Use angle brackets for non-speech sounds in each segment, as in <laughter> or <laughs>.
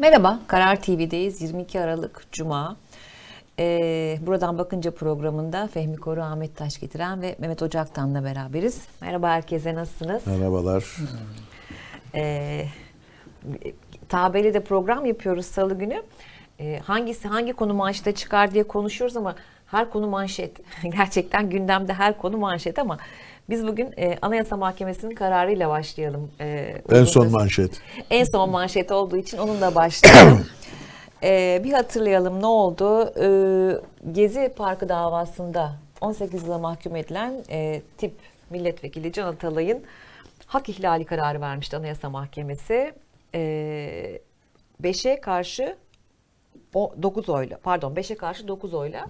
Merhaba, Karar TV'deyiz. 22 Aralık Cuma. Ee, buradan bakınca programında Fehmi Koru, Ahmet Taş getiren ve Mehmet Ocaktan'la beraberiz. Merhaba herkese, nasılsınız? Merhabalar. Ee, tabeli de program yapıyoruz salı günü. Ee, hangisi hangi konu manşete çıkar diye konuşuyoruz ama her konu manşet. <laughs> Gerçekten gündemde her konu manşet ama biz bugün e, Anayasa Mahkemesi'nin kararıyla başlayalım. E, en son manşet. En son manşet olduğu için onunla başlayalım. <clears throat> e, bir hatırlayalım ne oldu? E, Gezi Parkı davasında 18 yıla mahkum edilen e, tip milletvekili Can Atalay'ın hak ihlali kararı vermişti Anayasa Mahkemesi. E, 5'e karşı o 9 oyla pardon 5'e karşı 9 oyla.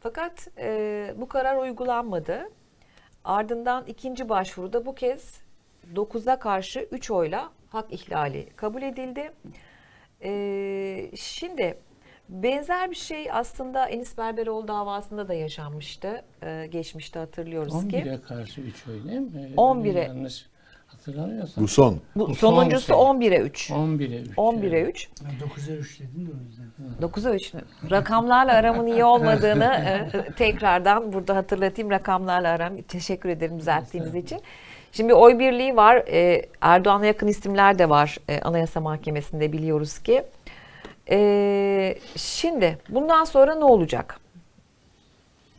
Fakat e, bu karar uygulanmadı. Ardından ikinci başvuruda bu kez 9'a karşı 3 oyla hak ihlali kabul edildi. Ee, şimdi benzer bir şey aslında Enis Berberoğlu davasında da yaşanmıştı. Ee, geçmişte hatırlıyoruz 11'e ki. 11'e karşı 3 oy değil mi? 11'e. Yanlış hatırlamıyorsam. Bu son. Bu, Bu sonuncusu son şey. 3. 11'e 3. 11'e 3. 11'e 3. Ben 9'a 3 dedim de o yüzden. 9'a 3. Rakamlarla aramın iyi olmadığını <laughs> e, tekrardan burada hatırlatayım. Rakamlarla aram. Teşekkür ederim düzelttiğiniz için. Şimdi oy birliği var. E, Erdoğan'a yakın isimler de var e, Anayasa Mahkemesi'nde biliyoruz ki. E, şimdi bundan sonra ne olacak?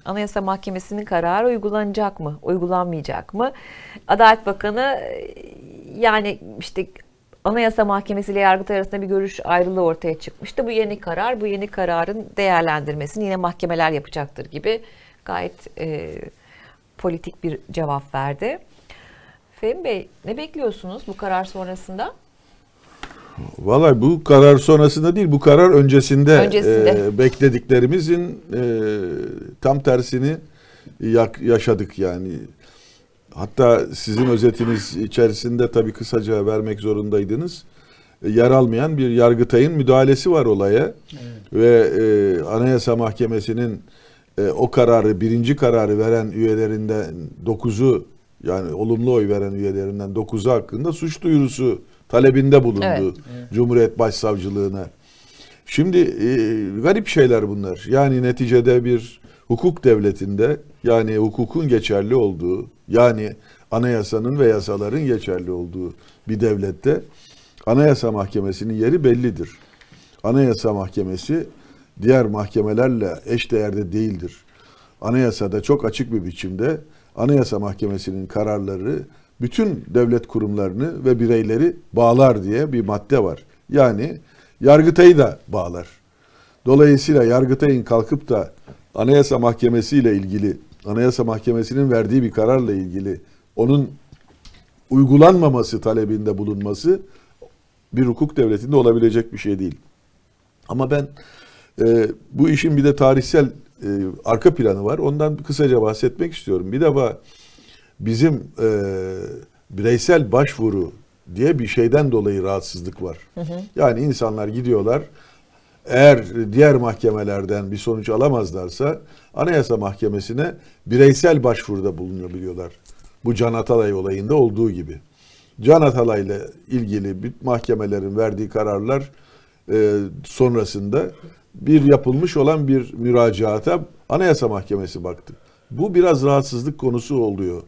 Anayasa Mahkemesi'nin kararı uygulanacak mı? Uygulanmayacak mı? Adalet Bakanı e, yani işte Anayasa Mahkemesi ile Yargıtay arasında bir görüş ayrılığı ortaya çıkmıştı. Bu yeni karar, bu yeni kararın değerlendirmesini yine mahkemeler yapacaktır gibi gayet e, politik bir cevap verdi. Fehmi Bey ne bekliyorsunuz bu karar sonrasında? Vallahi bu karar sonrasında değil, bu karar öncesinde, Öncesinde. e, beklediklerimizin e, tam tersini yak- yaşadık yani. Hatta sizin özetiniz içerisinde tabii kısaca vermek zorundaydınız. E, yer almayan bir Yargıtay'ın müdahalesi var olaya. Ve e, Anayasa Mahkemesi'nin e, o kararı, birinci kararı veren üyelerinden dokuzu yani olumlu oy veren üyelerinden dokuzu hakkında suç duyurusu talebinde bulundu Evet. Cumhuriyet Başsavcılığına. Şimdi e, garip şeyler bunlar. Yani neticede bir hukuk devletinde yani hukukun geçerli olduğu yani anayasanın ve yasaların geçerli olduğu bir devlette Anayasa Mahkemesi'nin yeri bellidir. Anayasa Mahkemesi diğer mahkemelerle eşdeğerde değildir. Anayasada çok açık bir biçimde Anayasa Mahkemesi'nin kararları bütün devlet kurumlarını ve bireyleri bağlar diye bir madde var. Yani Yargıtay'ı da bağlar. Dolayısıyla Yargıtay'ın kalkıp da Anayasa Mahkemesi ile ilgili, Anayasa Mahkemesi'nin verdiği bir kararla ilgili onun uygulanmaması talebinde bulunması bir hukuk devletinde olabilecek bir şey değil. Ama ben e, bu işin bir de tarihsel e, arka planı var. Ondan kısaca bahsetmek istiyorum. Bir defa bizim e, bireysel başvuru diye bir şeyden dolayı rahatsızlık var. Yani insanlar gidiyorlar. Eğer diğer mahkemelerden bir sonuç alamazlarsa Anayasa Mahkemesi'ne bireysel başvuruda bulunabiliyorlar. Bu Can Atalay olayında olduğu gibi. Can Atalay'la ilgili bir mahkemelerin verdiği kararlar e, sonrasında bir yapılmış olan bir müracaata Anayasa Mahkemesi baktı. Bu biraz rahatsızlık konusu oluyor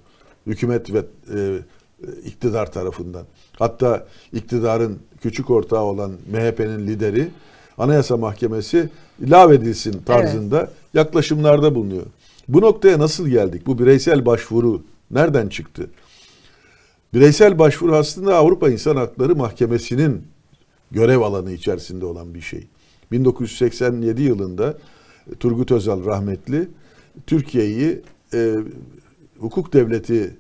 hükümet ve e, iktidar tarafından. Hatta iktidarın küçük ortağı olan MHP'nin lideri Anayasa Mahkemesi ilave edilsin tarzında yaklaşımlarda bulunuyor. Bu noktaya nasıl geldik? Bu bireysel başvuru nereden çıktı? Bireysel başvuru aslında Avrupa İnsan Hakları Mahkemesi'nin görev alanı içerisinde olan bir şey. 1987 yılında Turgut Özal rahmetli Türkiye'yi e, hukuk devleti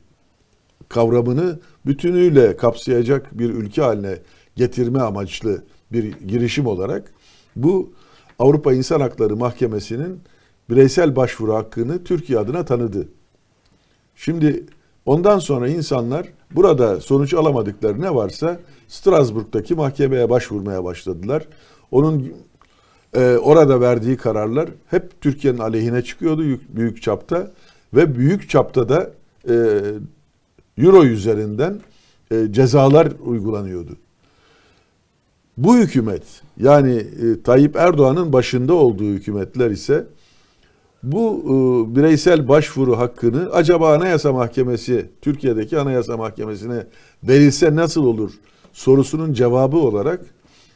kavramını bütünüyle kapsayacak bir ülke haline getirme amaçlı bir girişim olarak bu Avrupa İnsan Hakları Mahkemesi'nin bireysel başvuru hakkını Türkiye adına tanıdı. Şimdi ondan sonra insanlar burada sonuç alamadıkları ne varsa Strasbourg'daki mahkemeye başvurmaya başladılar. Onun e, orada verdiği kararlar hep Türkiye'nin aleyhine çıkıyordu büyük, çapta ve büyük çapta da e, euro üzerinden e, cezalar uygulanıyordu. Bu hükümet yani e, Tayyip Erdoğan'ın başında olduğu hükümetler ise bu e, bireysel başvuru hakkını acaba Anayasa Mahkemesi, Türkiye'deki Anayasa Mahkemesi'ne verilse nasıl olur sorusunun cevabı olarak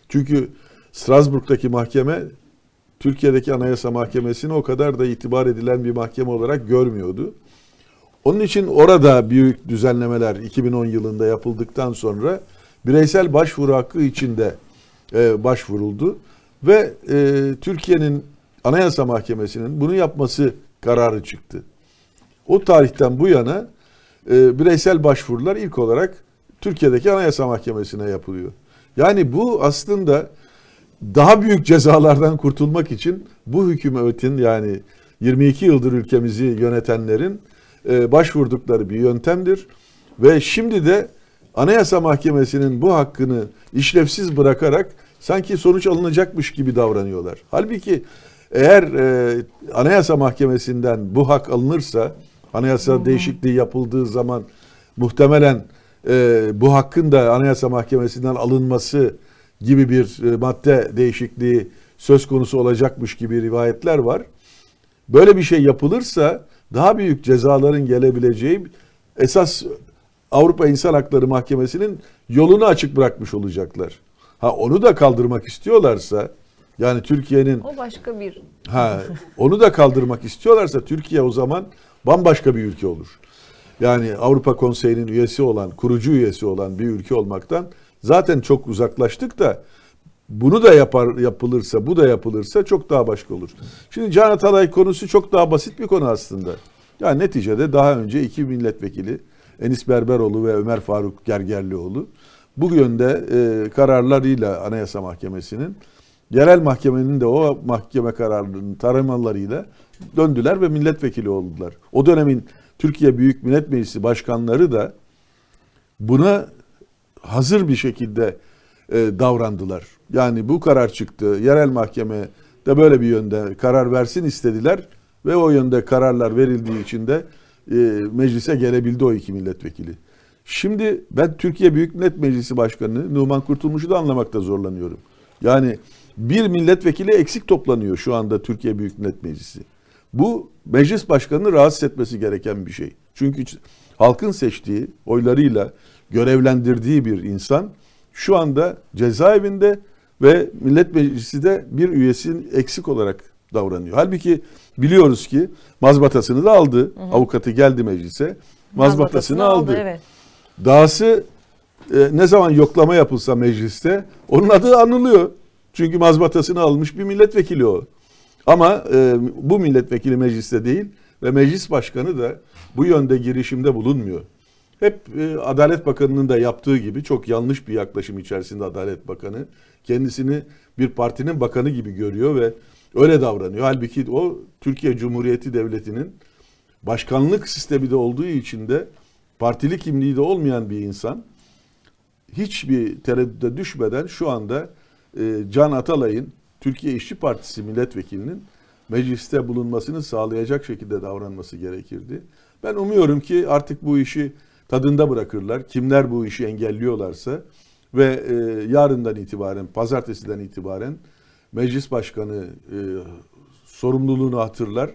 çünkü Strasbourg'daki mahkeme Türkiye'deki Anayasa Mahkemesi'ni o kadar da itibar edilen bir mahkeme olarak görmüyordu. Onun için orada büyük düzenlemeler 2010 yılında yapıldıktan sonra bireysel başvuru hakkı içinde e, başvuruldu ve e, Türkiye'nin Anayasa Mahkemesi'nin bunu yapması kararı çıktı. O tarihten bu yana e, bireysel başvurular ilk olarak Türkiye'deki Anayasa Mahkemesi'ne yapılıyor. Yani bu aslında daha büyük cezalardan kurtulmak için bu hükümetin yani 22 yıldır ülkemizi yönetenlerin e, başvurdukları bir yöntemdir. Ve şimdi de Anayasa Mahkemesi'nin bu hakkını işlevsiz bırakarak sanki sonuç alınacakmış gibi davranıyorlar. Halbuki eğer e, Anayasa Mahkemesi'nden bu hak alınırsa, anayasa değişikliği yapıldığı zaman muhtemelen e, bu hakkın da Anayasa Mahkemesi'nden alınması gibi bir e, madde değişikliği söz konusu olacakmış gibi rivayetler var. Böyle bir şey yapılırsa daha büyük cezaların gelebileceği esas Avrupa İnsan Hakları Mahkemesi'nin yolunu açık bırakmış olacaklar. Ha onu da kaldırmak istiyorlarsa yani Türkiye'nin O başka bir Ha, onu da kaldırmak istiyorlarsa Türkiye o zaman bambaşka bir ülke olur. Yani Avrupa Konseyi'nin üyesi olan, kurucu üyesi olan bir ülke olmaktan zaten çok uzaklaştık da bunu da yapar yapılırsa, bu da yapılırsa çok daha başka olur. Şimdi Can Atalay konusu çok daha basit bir konu aslında. Yani neticede daha önce iki milletvekili Enis Berberoğlu ve Ömer Faruk Gergerlioğlu bu yönde e, kararlarıyla Anayasa Mahkemesi'nin yerel mahkemenin de o mahkeme kararlarının taramalarıyla döndüler ve milletvekili oldular. O dönemin Türkiye Büyük Millet Meclisi başkanları da buna hazır bir şekilde e, davrandılar. Yani bu karar çıktı. Yerel mahkeme de böyle bir yönde karar versin istediler ve o yönde kararlar verildiği için de e, meclise gelebildi o iki milletvekili. Şimdi ben Türkiye Büyük Millet Meclisi Başkanı Numan Kurtulmuş'u da anlamakta zorlanıyorum. Yani bir milletvekili eksik toplanıyor şu anda Türkiye Büyük Millet Meclisi. Bu meclis başkanını rahatsız etmesi gereken bir şey. Çünkü halkın seçtiği oylarıyla görevlendirdiği bir insan şu anda cezaevinde ve millet meclisi de bir üyesinin eksik olarak davranıyor. Halbuki biliyoruz ki mazbatasını da aldı. Avukatı geldi meclise. Mazbatasını, aldı. Evet. Dahası e, ne zaman yoklama yapılsa mecliste onun adı anılıyor. Çünkü mazbatasını almış bir milletvekili o. Ama e, bu milletvekili mecliste değil ve meclis başkanı da bu yönde girişimde bulunmuyor. Hep e, Adalet Bakanı'nın da yaptığı gibi çok yanlış bir yaklaşım içerisinde Adalet Bakanı. Kendisini bir partinin bakanı gibi görüyor ve öyle davranıyor. Halbuki o Türkiye Cumhuriyeti Devleti'nin başkanlık sistemi de olduğu için de partili kimliği de olmayan bir insan hiçbir tereddüde düşmeden şu anda e, Can Atalay'ın Türkiye İşçi Partisi milletvekilinin mecliste bulunmasını sağlayacak şekilde davranması gerekirdi. Ben umuyorum ki artık bu işi tadında bırakırlar. Kimler bu işi engelliyorlarsa ve e, yarından itibaren, pazartesiden itibaren meclis başkanı e, sorumluluğunu hatırlar.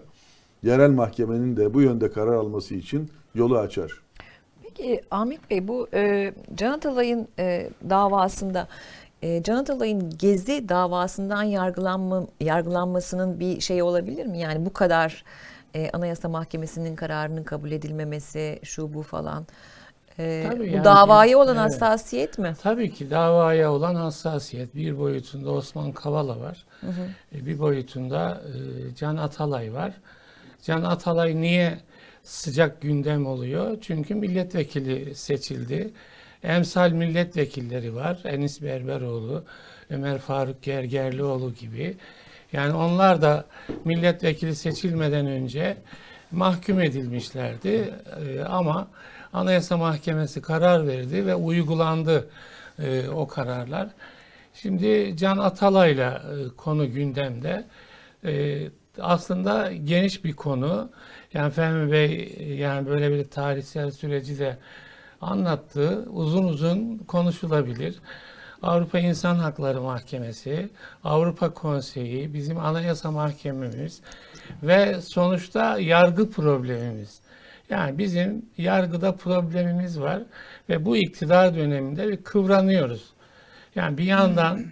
Yerel mahkemenin de bu yönde karar alması için yolu açar. Peki Ahmet Bey bu e, Can Atalay'ın e, davasında e, Can Atalay'ın Gezi davasından yargılanma, yargılanmasının bir şey olabilir mi? Yani bu kadar e, Anayasa Mahkemesi'nin kararının kabul edilmemesi şu bu falan. E, Tabii bu yani, davaya olan evet. hassasiyet mi? Tabii ki davaya olan hassasiyet bir boyutunda Osman Kavala var. E, Bir boyutunda e, Can Atalay var. Can Atalay niye sıcak gündem oluyor? Çünkü milletvekili seçildi. Emsal milletvekilleri var. Enis Berberoğlu, Ömer Faruk Gergerlioğlu gibi. Yani onlar da milletvekili seçilmeden önce mahkum edilmişlerdi. E, ama Anayasa Mahkemesi karar verdi ve uygulandı e, o kararlar. Şimdi Can Atalay'la e, konu gündemde. E, aslında geniş bir konu. Yani Fehmi Bey e, yani böyle bir tarihsel süreci de anlattı. Uzun uzun konuşulabilir. Avrupa İnsan Hakları Mahkemesi, Avrupa Konseyi, bizim Anayasa Mahkememiz ve sonuçta yargı problemimiz. Yani bizim yargıda problemimiz var ve bu iktidar döneminde bir kıvranıyoruz. Yani bir yandan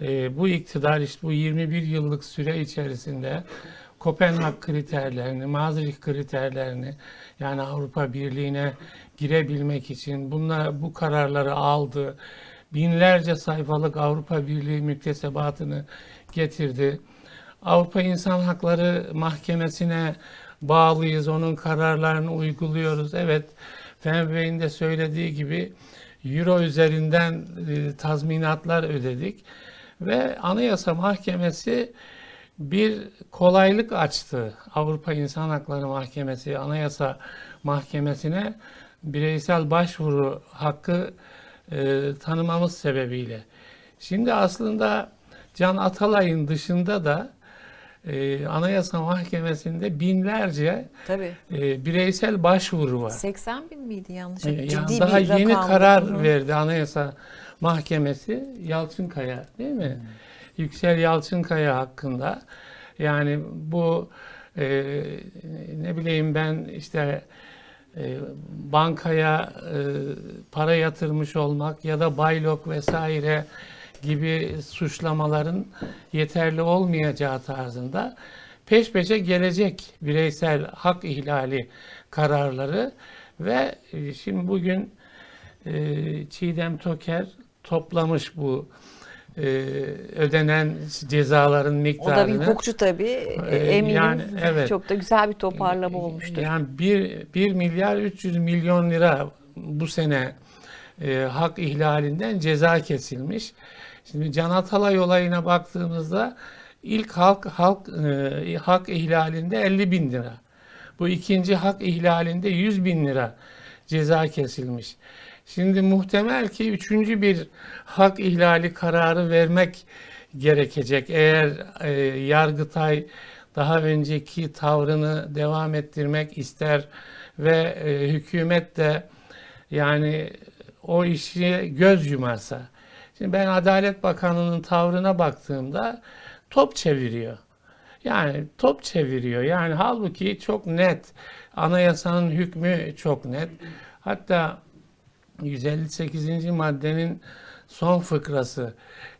e, bu iktidar işte bu 21 yıllık süre içerisinde Kopenhag kriterlerini, Maastricht kriterlerini yani Avrupa Birliği'ne girebilmek için bunlar bu kararları aldı. Binlerce sayfalık Avrupa Birliği müktesebatını getirdi. Avrupa İnsan Hakları Mahkemesi'ne bağlıyız, onun kararlarını uyguluyoruz. Evet, Fehmi Bey'in de söylediği gibi Euro üzerinden e, tazminatlar ödedik ve Anayasa Mahkemesi bir kolaylık açtı. Avrupa İnsan Hakları Mahkemesi, Anayasa Mahkemesi'ne bireysel başvuru hakkı e, tanımamız sebebiyle. Şimdi aslında Can Atalay'ın dışında da e, Anayasa Mahkemesi'nde binlerce Tabii. e, bireysel başvuru var. 80 bin miydi yanlış? E, yani Ciddi daha bir yeni rakam. karar Hı hı. verdi Anayasa Mahkemesi Yalçınkaya değil mi? Yüksel Yalçınkaya hakkında. Yani bu e, ne bileyim ben işte e, bankaya e, para yatırmış olmak ya da baylok vesaire gibi suçlamaların yeterli olmayacağı tarzında peş peşe gelecek bireysel hak ihlali kararları ve e, şimdi bugün e, Çiğdem Toker toplamış bu e, ödenen cezaların O da miktarını. bir hukukçu tabii. Ee, Eminim yani evet. çok da güzel bir toparlama olmuştur. Yani 1, 1 milyar 300 milyon lira bu sene e, hak ihlalinden ceza kesilmiş. Şimdi Can Atalay olayına baktığımızda ilk halk halk e, hak ihlalinde 50 bin lira. Bu ikinci hak ihlalinde 100 bin lira ceza kesilmiş. Şimdi muhtemel ki üçüncü bir hak ihlali kararı vermek gerekecek. Eğer e, Yargıtay daha önceki tavrını devam ettirmek ister ve e, hükümet de yani o işe göz yumarsa. Şimdi ben Adalet Bakanı'nın tavrına baktığımda top çeviriyor. Yani top çeviriyor. Yani halbuki çok net. Anayasanın hükmü çok net. Hatta 158. maddenin son fıkrası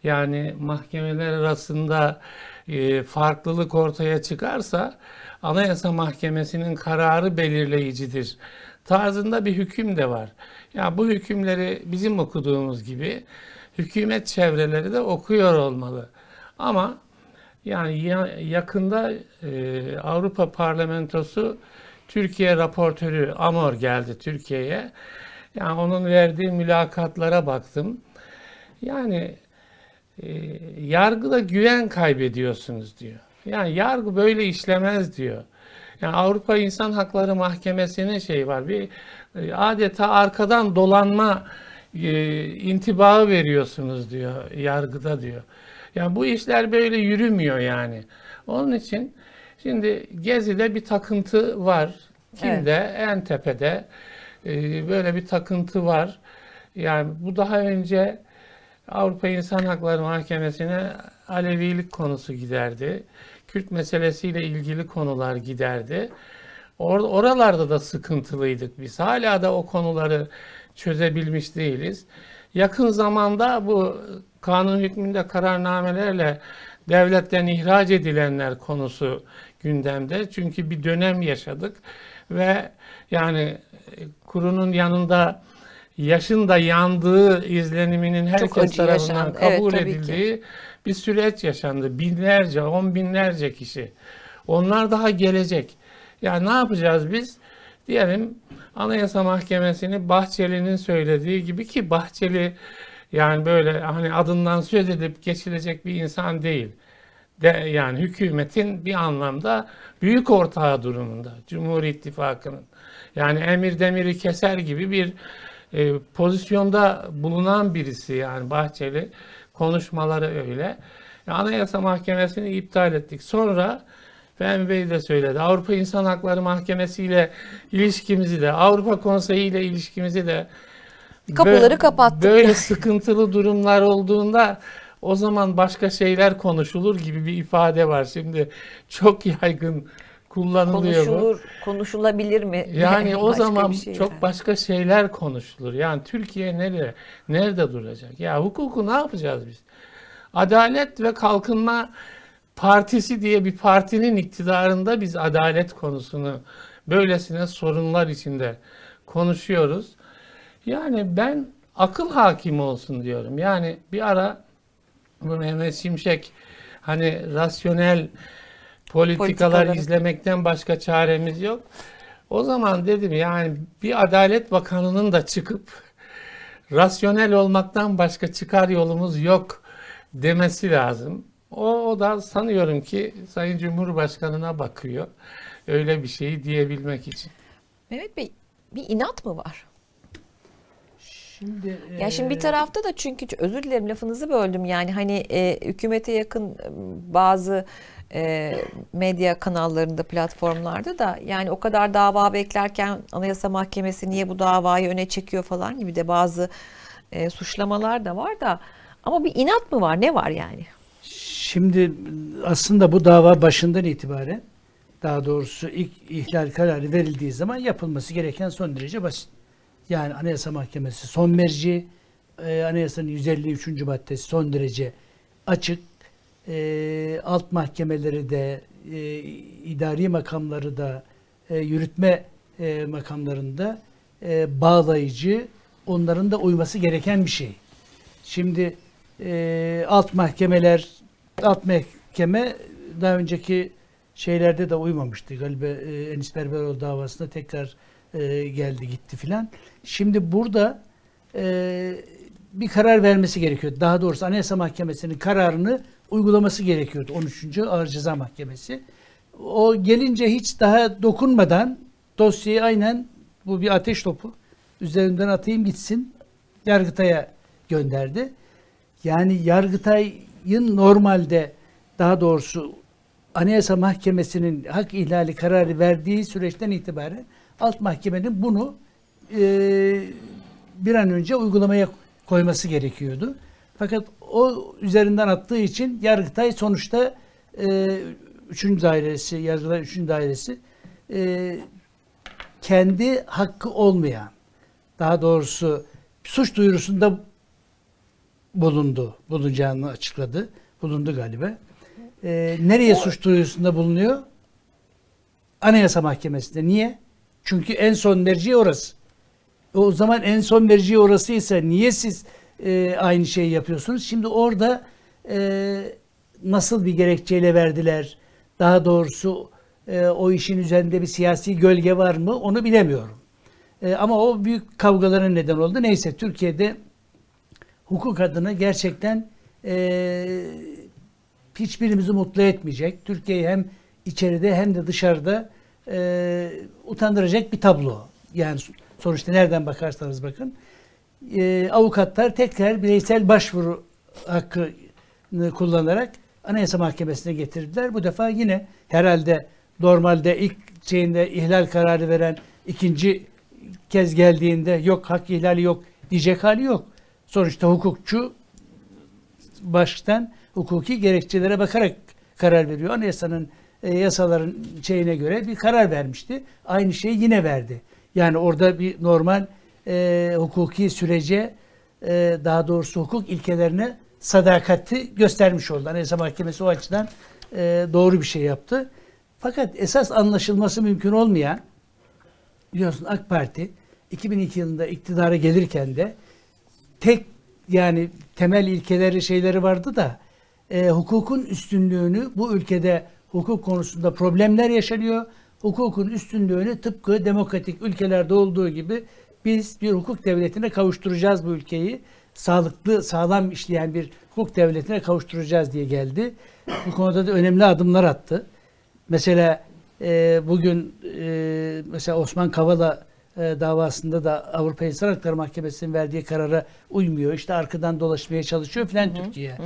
yani mahkemeler arasında e, farklılık ortaya çıkarsa Anayasa Mahkemesi'nin kararı belirleyicidir tarzında bir hüküm de var. Ya bu hükümleri bizim okuduğumuz gibi hükümet çevreleri de okuyor olmalı. Ama yani ya- yakında e, Avrupa Parlamentosu Türkiye raportörü Amor geldi Türkiye'ye. Yani onun verdiği mülakatlara baktım. Yani e, yargıda güven kaybediyorsunuz diyor. Yani yargı böyle işlemez diyor. Yani Avrupa İnsan Hakları Mahkemesi'nin şey var. Bir e, adeta arkadan dolanma e, intibağı veriyorsunuz diyor yargıda diyor. Yani bu işler böyle yürümüyor yani. Onun için şimdi Gezi'de bir takıntı var. Kimde? En tepede e, böyle bir takıntı var. Yani bu daha önce Avrupa İnsan Hakları Mahkemesi'ne Alevilik konusu giderdi. Kürt meselesiyle ilgili konular giderdi. Or oralarda da sıkıntılıydık biz. Hala da o konuları çözebilmiş değiliz. Yakın zamanda bu kanun hükmünde kararnamelerle devletten ihraç edilenler konusu gündemde. Çünkü bir dönem yaşadık ve yani e, kurunun yanında yaşın da yandığı izleniminin herkes acı tarafından yaşandı. Evet, kabul ki. edildiği bir süreç yaşandı. Binlerce, on binlerce kişi. Onlar daha gelecek. Yani ne yapacağız biz? Diyelim Anayasa Mahkemesi'ni Bahçeli'nin söylediği gibi ki Bahçeli yani böyle hani adından söz edip geçilecek bir insan değil. De, yani hükümetin bir anlamda büyük ortağı durumunda. Cumhur İttifakı'nın. Yani emir demiri keser gibi bir e, pozisyonda bulunan birisi yani Bahçeli konuşmaları öyle. E, Anayasa Mahkemesi'ni iptal ettik. Sonra Fehmi Bey de söyledi. Avrupa İnsan Hakları Mahkemesi ile ilişkimizi de Avrupa Konseyi ile ilişkimizi de Kapıları kapattık. Böyle sıkıntılı durumlar olduğunda o zaman başka şeyler konuşulur gibi bir ifade var. Şimdi çok yaygın kullanılıyor bu. Konuşulur, konuşulabilir mi? <laughs> Yani o zaman şey çok yani. başka şeyler konuşulur. Yani Türkiye nerede nerede duracak? Ya hukuku ne yapacağız biz? Adalet ve Kalkınma Partisi diye bir partinin iktidarında biz adalet konusunu böylesine sorunlar içinde konuşuyoruz. Yani ben akıl hakimi olsun diyorum. Yani bir ara bu Mehmet Şimşek hani rasyonel politikalar Politikaları. izlemekten başka çaremiz yok. O zaman dedim yani bir Adalet Bakanı'nın da çıkıp rasyonel olmaktan başka çıkar yolumuz yok demesi lazım. O, o da sanıyorum ki Sayın Cumhurbaşkanı'na bakıyor. Öyle bir şeyi diyebilmek için. Mehmet Bey bir inat mı var? Şimdi Ya şimdi bir eee, tarafta da çünkü özür dilerim lafınızı böldüm yani hani e, hükümete yakın e, bazı e, medya kanallarında platformlarda da yani o kadar dava beklerken Anayasa Mahkemesi niye bu davayı öne çekiyor falan gibi de bazı e, suçlamalar da var da ama bir inat mı var ne var yani? Şimdi aslında bu dava başından itibaren daha doğrusu ilk ihlal kararı verildiği zaman yapılması gereken son derece basit. Yani Anayasa Mahkemesi son merci, e, Anayasa'nın 153. maddesi son derece açık. E, alt mahkemeleri de, e, idari makamları da, e, yürütme e, makamlarında e, bağlayıcı, onların da uyması gereken bir şey. Şimdi e, alt mahkemeler, alt mahkeme daha önceki şeylerde de uymamıştı. Galiba e, Enis Berberoğlu davasında tekrar e, geldi gitti filan. Şimdi burada e, bir karar vermesi gerekiyor. Daha doğrusu Anayasa Mahkemesi'nin kararını uygulaması gerekiyordu. 13. Ağır Ceza Mahkemesi. O gelince hiç daha dokunmadan dosyayı aynen bu bir ateş topu üzerinden atayım gitsin Yargıtay'a gönderdi. Yani Yargıtay'ın normalde daha doğrusu Anayasa Mahkemesi'nin hak ihlali kararı verdiği süreçten itibaren alt mahkemenin bunu e, bir an önce uygulamaya koyması gerekiyordu. Fakat o üzerinden attığı için Yargıtay sonuçta e, 3. dairesi, Yargıtay 3. dairesi e, kendi hakkı olmayan daha doğrusu suç duyurusunda bulundu. Bulunacağını açıkladı. Bulundu galiba. Ee, nereye suç duyurusunda bulunuyor? Anayasa Mahkemesi'nde. Niye? Çünkü en son merci orası. O zaman en son merci orasıysa niye siz e, aynı şeyi yapıyorsunuz? Şimdi orada e, nasıl bir gerekçeyle verdiler? Daha doğrusu e, o işin üzerinde bir siyasi gölge var mı? Onu bilemiyorum. E, ama o büyük kavgaların neden oldu. Neyse Türkiye'de hukuk adına gerçekten e, hiçbirimizi mutlu etmeyecek. Türkiye'yi hem içeride hem de dışarıda e, utandıracak bir tablo. Yani sonuçta nereden bakarsanız bakın. E, avukatlar tekrar bireysel başvuru hakkını kullanarak Anayasa Mahkemesi'ne getirdiler. Bu defa yine herhalde normalde ilk şeyinde ihlal kararı veren ikinci kez geldiğinde yok hak ihlali yok diyecek hali yok. Sonuçta hukukçu baştan hukuki gerekçelere bakarak karar veriyor. Anayasanın e, yasaların şeyine göre bir karar vermişti. Aynı şeyi yine verdi. Yani orada bir normal e, hukuki sürece e, daha doğrusu hukuk ilkelerine sadakati göstermiş oldu. Anayasa Mahkemesi o açıdan e, doğru bir şey yaptı. Fakat esas anlaşılması mümkün olmayan biliyorsun AK Parti 2002 yılında iktidara gelirken de tek yani temel ilkeleri şeyleri vardı da e, hukukun üstünlüğünü bu ülkede hukuk konusunda problemler yaşanıyor. Hukukun üstünlüğünü tıpkı demokratik ülkelerde olduğu gibi biz bir hukuk devletine kavuşturacağız bu ülkeyi. Sağlıklı, sağlam işleyen bir hukuk devletine kavuşturacağız diye geldi. Bu konuda da önemli adımlar attı. Mesela e, bugün e, mesela Osman Kavala e, davasında da Avrupa İnsan Hakları Mahkemesi'nin verdiği karara uymuyor. İşte arkadan dolaşmaya çalışıyor filan Türkiye.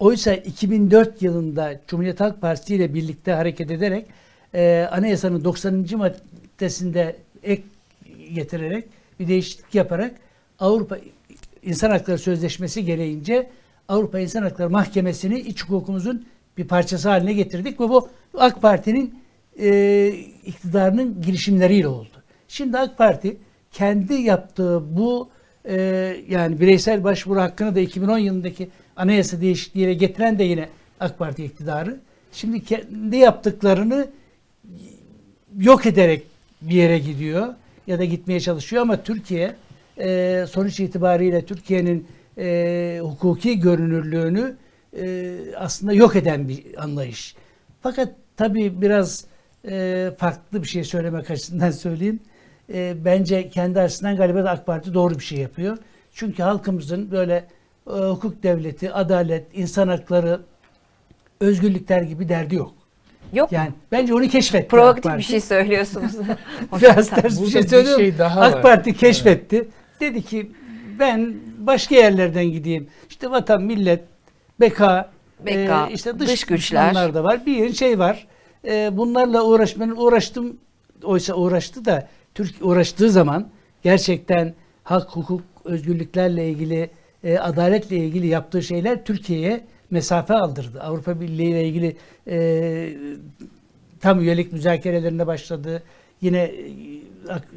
Oysa 2004 yılında Cumhuriyet Halk Partisi ile birlikte hareket ederek e, anayasanın 90. maddesinde ek getirerek bir değişiklik yaparak Avrupa İnsan Hakları Sözleşmesi gereğince Avrupa İnsan Hakları Mahkemesi'ni iç hukukumuzun bir parçası haline getirdik ve bu AK Parti'nin e, iktidarının girişimleriyle oldu. Şimdi AK Parti kendi yaptığı bu e, yani bireysel başvuru hakkını da 2010 yılındaki anayasa değişikliğiyle getiren de yine AK Parti iktidarı. Şimdi kendi yaptıklarını yok ederek bir yere gidiyor ya da gitmeye çalışıyor ama Türkiye e, sonuç itibariyle Türkiye'nin e, hukuki görünürlüğünü e, aslında yok eden bir anlayış. Fakat tabii biraz farklı bir şey söylemek açısından söyleyeyim. Bence kendi açısından galiba AK Parti doğru bir şey yapıyor. Çünkü halkımızın böyle e, hukuk devleti, adalet, insan hakları, özgürlükler gibi derdi yok. Yok? Yani bence onu keşfetti Provokatif bir şey söylüyorsunuz. <laughs> Biraz ters bir şey bir söylüyorum. şey daha AK var. Parti keşfetti. Dedi ki ben başka yerlerden gideyim. İşte vatan, millet, beka, BK, e, işte dış, dış güçler. düşmanlar da var. Bir şey var. E, bunlarla uğraşmanın uğraştım. Oysa uğraştı da Türk uğraştığı zaman gerçekten hak, hukuk, özgürlüklerle ilgili, e, adaletle ilgili yaptığı şeyler Türkiye'ye mesafe aldırdı. Avrupa Birliği ile ilgili e, tam üyelik müzakerelerine başladı. Yine e,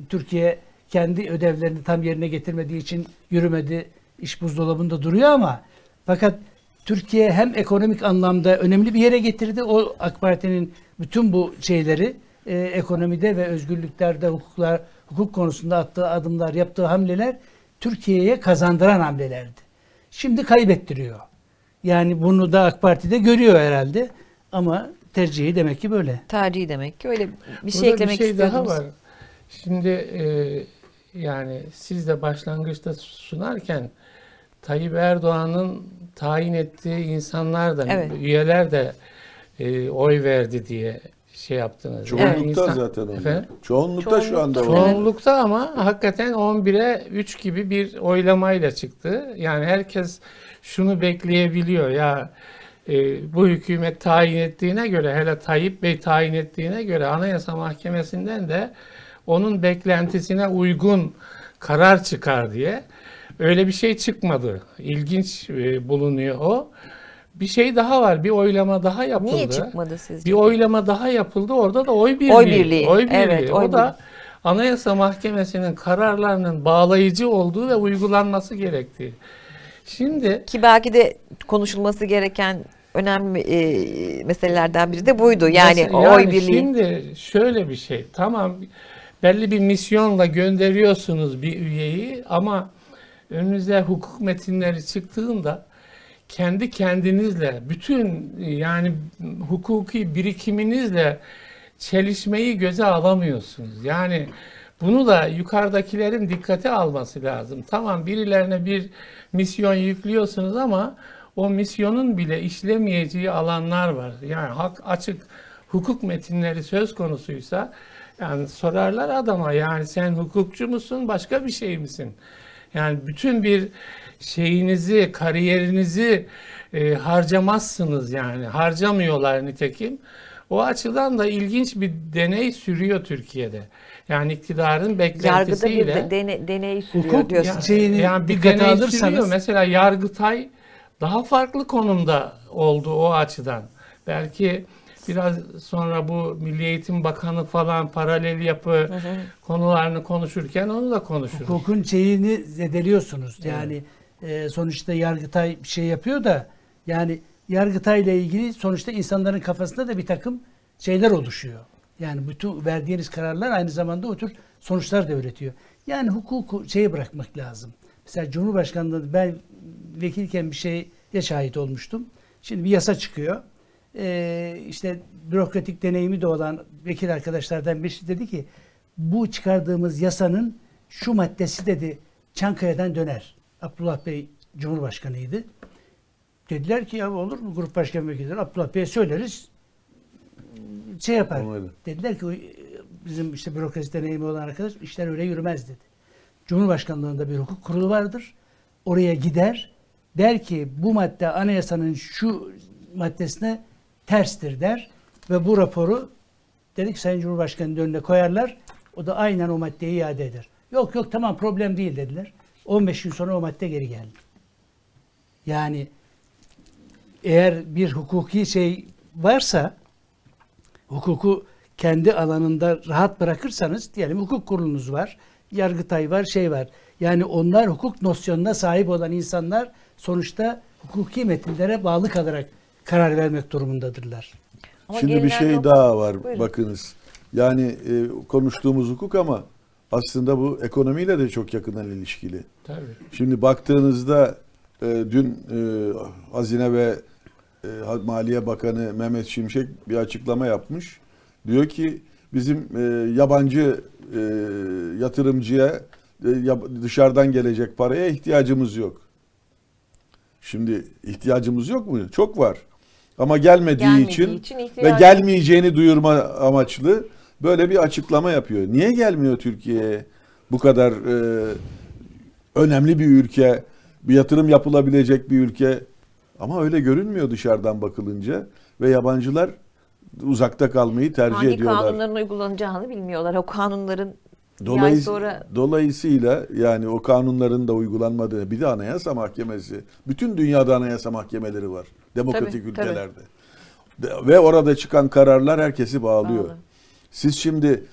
Türkiye kendi ödevlerini tam yerine getirmediği için yürümedi. İş buzdolabında duruyor ama fakat Türkiye hem ekonomik anlamda önemli bir yere getirdi. O AK Parti'nin bütün bu şeyleri e, ekonomide ve özgürlüklerde, hukuklar, hukuk konusunda attığı adımlar, yaptığı hamleler Türkiye'ye kazandıran hamlelerdi. Şimdi kaybettiriyor. Yani bunu da AK Parti'de görüyor herhalde. Ama tercihi demek ki böyle. Tercih demek ki öyle bir şey Burada eklemek bir şey daha var. Şimdi e, yani siz de başlangıçta sunarken Tayyip Erdoğan'ın tayin ettiği insanlar da Evet. üyeler de e, oy verdi diye şey yaptınız. Yani Çoğunlukta insan- zaten onlar. Efendim? Çoğunlukta şu anda var. Çoğunlukta ama hakikaten 11'e 3 gibi bir oylamayla çıktı. Yani herkes şunu bekleyebiliyor ya e, bu hükümet tayin ettiğine göre hele Tayyip Bey tayin ettiğine göre Anayasa Mahkemesi'nden de onun beklentisine uygun karar çıkar diye öyle bir şey çıkmadı. İlginç e, bulunuyor o. Bir şey daha var. Bir oylama daha yapıldı. Niye çıkmadı sizce? Bir oylama daha yapıldı. Orada da oy birliği. Oy birliği, Oy birliği. evet, oy o da Anayasa Mahkemesi'nin kararlarının bağlayıcı olduğu ve uygulanması gerektiği. Şimdi Ki belki de konuşulması gereken önemli e, meselelerden biri de buydu. Yani o oy birliği. Şimdi şöyle bir şey. Tamam belli bir misyonla gönderiyorsunuz bir üyeyi ama önünüze hukuk metinleri çıktığında kendi kendinizle bütün yani hukuki birikiminizle çelişmeyi göze alamıyorsunuz. Yani bunu da yukarıdakilerin dikkate alması lazım. Tamam birilerine bir misyon yüklüyorsunuz ama o misyonun bile işlemeyeceği alanlar var. Yani hak açık hukuk metinleri söz konusuysa yani sorarlar adama yani sen hukukçu musun başka bir şey misin? Yani bütün bir şeyinizi, kariyerinizi e, harcamazsınız yani. Harcamıyorlar nitekim. O açıdan da ilginç bir deney sürüyor Türkiye'de. Yani iktidarın Yargıda bir beklentisiyle. de- dene, deney sürüyor Hukuk diyorsun. ya- şeyini yani bir deney alırsanız- sürüyor. Mesela Yargıtay daha farklı konumda oldu o açıdan. Belki biraz sonra bu Milli Eğitim Bakanı falan paralel yapı konularını konuşurken onu da konuşuruz. Hukukun şeyini zedeliyorsunuz. Yani e, sonuçta Yargıtay bir şey yapıyor da yani Yargıtay ile ilgili sonuçta insanların kafasında da bir takım şeyler oluşuyor. Yani bütün verdiğiniz kararlar aynı zamanda o tür sonuçlar da üretiyor. Yani hukuku şeye bırakmak lazım. Mesela Cumhurbaşkanlığı ben vekilken bir şeye şahit olmuştum. Şimdi bir yasa çıkıyor. Ee, işte bürokratik deneyimi de olan vekil arkadaşlardan birisi dedi ki bu çıkardığımız yasanın şu maddesi dedi Çankaya'dan döner. Abdullah Bey Cumhurbaşkanıydı. Dediler ki ya olur mu grup başkan vekilleri Abdullah Bey'e söyleriz şey yapar. Onaylı. Dediler ki "O, e, bizim işte bürokrasi deneyimi olan arkadaş işler öyle yürümez dedi. Cumhurbaşkanlığında bir hukuk kurulu vardır. Oraya gider. Der ki bu madde anayasanın şu maddesine terstir der. Ve bu raporu dedik Sayın Cumhurbaşkanı'nın önüne koyarlar. O da aynen o maddeyi iade eder. Yok yok tamam problem değil dediler. 15 gün sonra o madde geri geldi. Yani eğer bir hukuki şey varsa hukuku kendi alanında rahat bırakırsanız diyelim hukuk kurulunuz var, yargıtay var, şey var. Yani onlar hukuk nosyonuna sahip olan insanlar sonuçta hukuki metinlere bağlı kalarak karar vermek durumundadırlar. Ama Şimdi bir şey nokta- daha var Buyurun. bakınız. Yani e, konuştuğumuz hukuk ama aslında bu ekonomiyle de çok yakından ilişkili. Tabii. Şimdi baktığınızda e, dün e, Hazine ve e, Maliye Bakanı Mehmet Şimşek bir açıklama yapmış. Diyor ki bizim e, yabancı e, yatırımcıya e, yab- dışarıdan gelecek paraya ihtiyacımız yok. Şimdi ihtiyacımız yok mu? Çok var. Ama gelmediği, Gelmediği için, için ve gelmeyeceğini duyurma amaçlı böyle bir açıklama yapıyor. Niye gelmiyor Türkiye'ye bu kadar e, önemli bir ülke, bir yatırım yapılabilecek bir ülke ama öyle görünmüyor dışarıdan bakılınca ve yabancılar uzakta kalmayı tercih Hangi ediyorlar. kanunların uygulanacağını bilmiyorlar. O kanunların Dolayıs- sonra Dolayısıyla yani o kanunların da uygulanmadığını bir de anayasa mahkemesi bütün dünyada anayasa mahkemeleri var demokratik Tabii, tabii. ülkelerde. De- Ve orada çıkan kararlar herkesi bağlıyor. Bağlı. Siz şimdi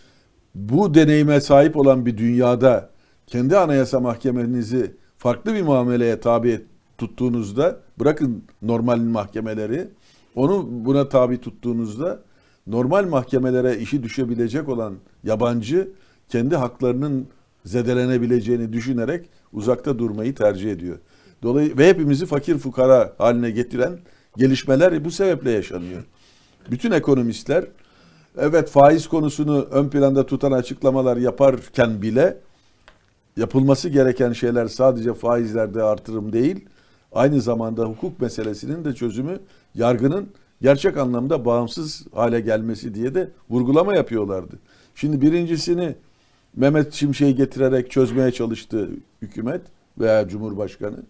bu deneyime sahip olan bir dünyada kendi anayasa mahkemenizi farklı bir muameleye tabi tuttuğunuzda bırakın normal mahkemeleri onu buna tabi tuttuğunuzda normal mahkemelere işi düşebilecek olan yabancı kendi haklarının zedelenebileceğini düşünerek uzakta durmayı tercih ediyor. Dolayı ve hepimizi fakir fukara haline getiren gelişmeler bu sebeple yaşanıyor. Bütün ekonomistler evet faiz konusunu ön planda tutan açıklamalar yaparken bile yapılması gereken şeyler sadece faizlerde artırım değil, aynı zamanda hukuk meselesinin de çözümü yargının gerçek anlamda bağımsız hale gelmesi diye de vurgulama yapıyorlardı. Şimdi birincisini Mehmet Şimşek'i getirerek çözmeye çalıştı hükümet veya Cumhurbaşkanı.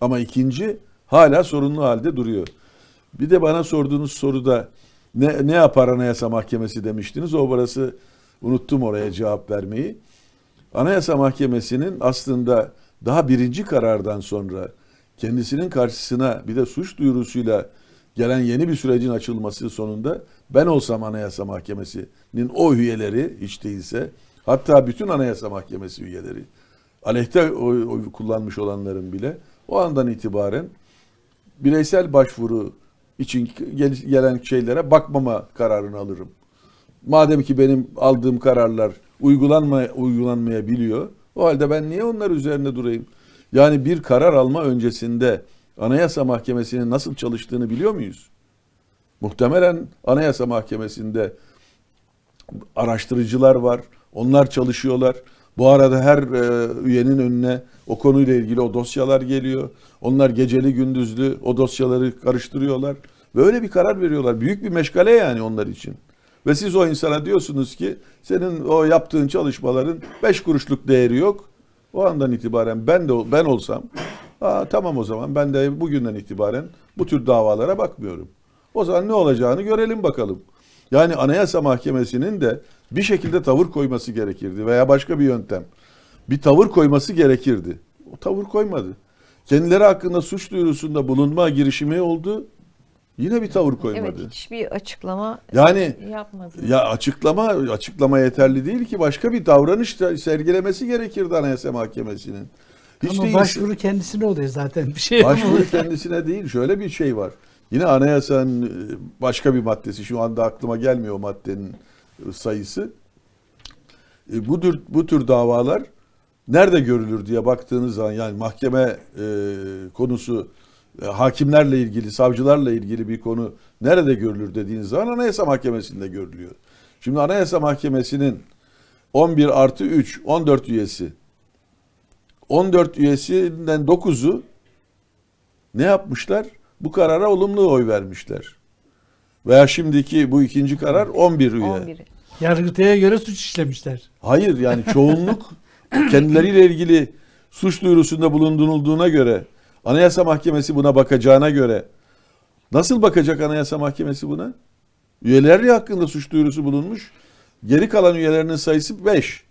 Ama ikinci hala sorunlu halde duruyor. Bir de bana sorduğunuz soruda ne, ne yapar Anayasa Mahkemesi demiştiniz. O burası unuttum oraya cevap vermeyi. Anayasa Mahkemesi'nin aslında daha birinci karardan sonra kendisinin karşısına bir de suç duyurusuyla gelen yeni bir sürecin açılması sonunda ben olsam Anayasa Mahkemesi'nin o üyeleri hiç değilse hatta bütün Anayasa Mahkemesi üyeleri aleyhte oy, oy kullanmış olanların bile o andan itibaren bireysel başvuru için gel- gelen şeylere bakmama kararını alırım. Madem ki benim aldığım kararlar uygulanma uygulanmayabiliyor, o halde ben niye onlar üzerinde durayım? Yani bir karar alma öncesinde Anayasa Mahkemesi'nin nasıl çalıştığını biliyor muyuz? Muhtemelen Anayasa Mahkemesi'nde araştırıcılar var. Onlar çalışıyorlar. Bu arada her e, üyenin önüne o konuyla ilgili o dosyalar geliyor. Onlar geceli gündüzlü o dosyaları karıştırıyorlar. Ve öyle bir karar veriyorlar. Büyük bir meşgale yani onlar için. Ve siz o insana diyorsunuz ki senin o yaptığın çalışmaların 5 kuruşluk değeri yok. O andan itibaren ben de ben olsam Aa, tamam o zaman ben de bugünden itibaren bu tür davalara bakmıyorum. O zaman ne olacağını görelim bakalım. Yani Anayasa Mahkemesi'nin de bir şekilde tavır koyması gerekirdi veya başka bir yöntem. Bir tavır koyması gerekirdi. O tavır koymadı. Kendileri hakkında suç duyurusunda bulunma girişimi oldu. Yine bir tavır koymadı. evet hiçbir açıklama Yani yapmadı. ya açıklama açıklama yeterli değil ki başka bir davranış da sergilemesi gerekirdi Anayasa Mahkemesi'nin. Hiç Ama değilse- başvuru kendisine oluyor zaten. Bir şey Başvuru kendisine değil. Şöyle bir şey var. Yine anayasanın e, başka bir maddesi. Şu anda aklıma gelmiyor o maddenin sayısı. E, Bu tür, bu tür davalar nerede görülür diye baktığınız zaman yani mahkeme e, konusu e, hakimlerle ilgili, savcılarla ilgili bir konu nerede görülür dediğiniz zaman Anayasa Mahkemesi'nde görülüyor. Şimdi Anayasa Mahkemesi'nin 11 artı 3, 14 üyesi 14 üyesinden 9'u ne yapmışlar? Bu karara olumlu oy vermişler. Veya şimdiki bu ikinci karar 11 üye. 11'i. Yargıtay'a göre suç işlemişler. Hayır yani <laughs> çoğunluk kendileriyle ilgili suç duyurusunda bulunduğuna göre Anayasa Mahkemesi buna bakacağına göre nasıl bakacak Anayasa Mahkemesi buna? Üyeleri hakkında suç duyurusu bulunmuş. Geri kalan üyelerinin sayısı 5.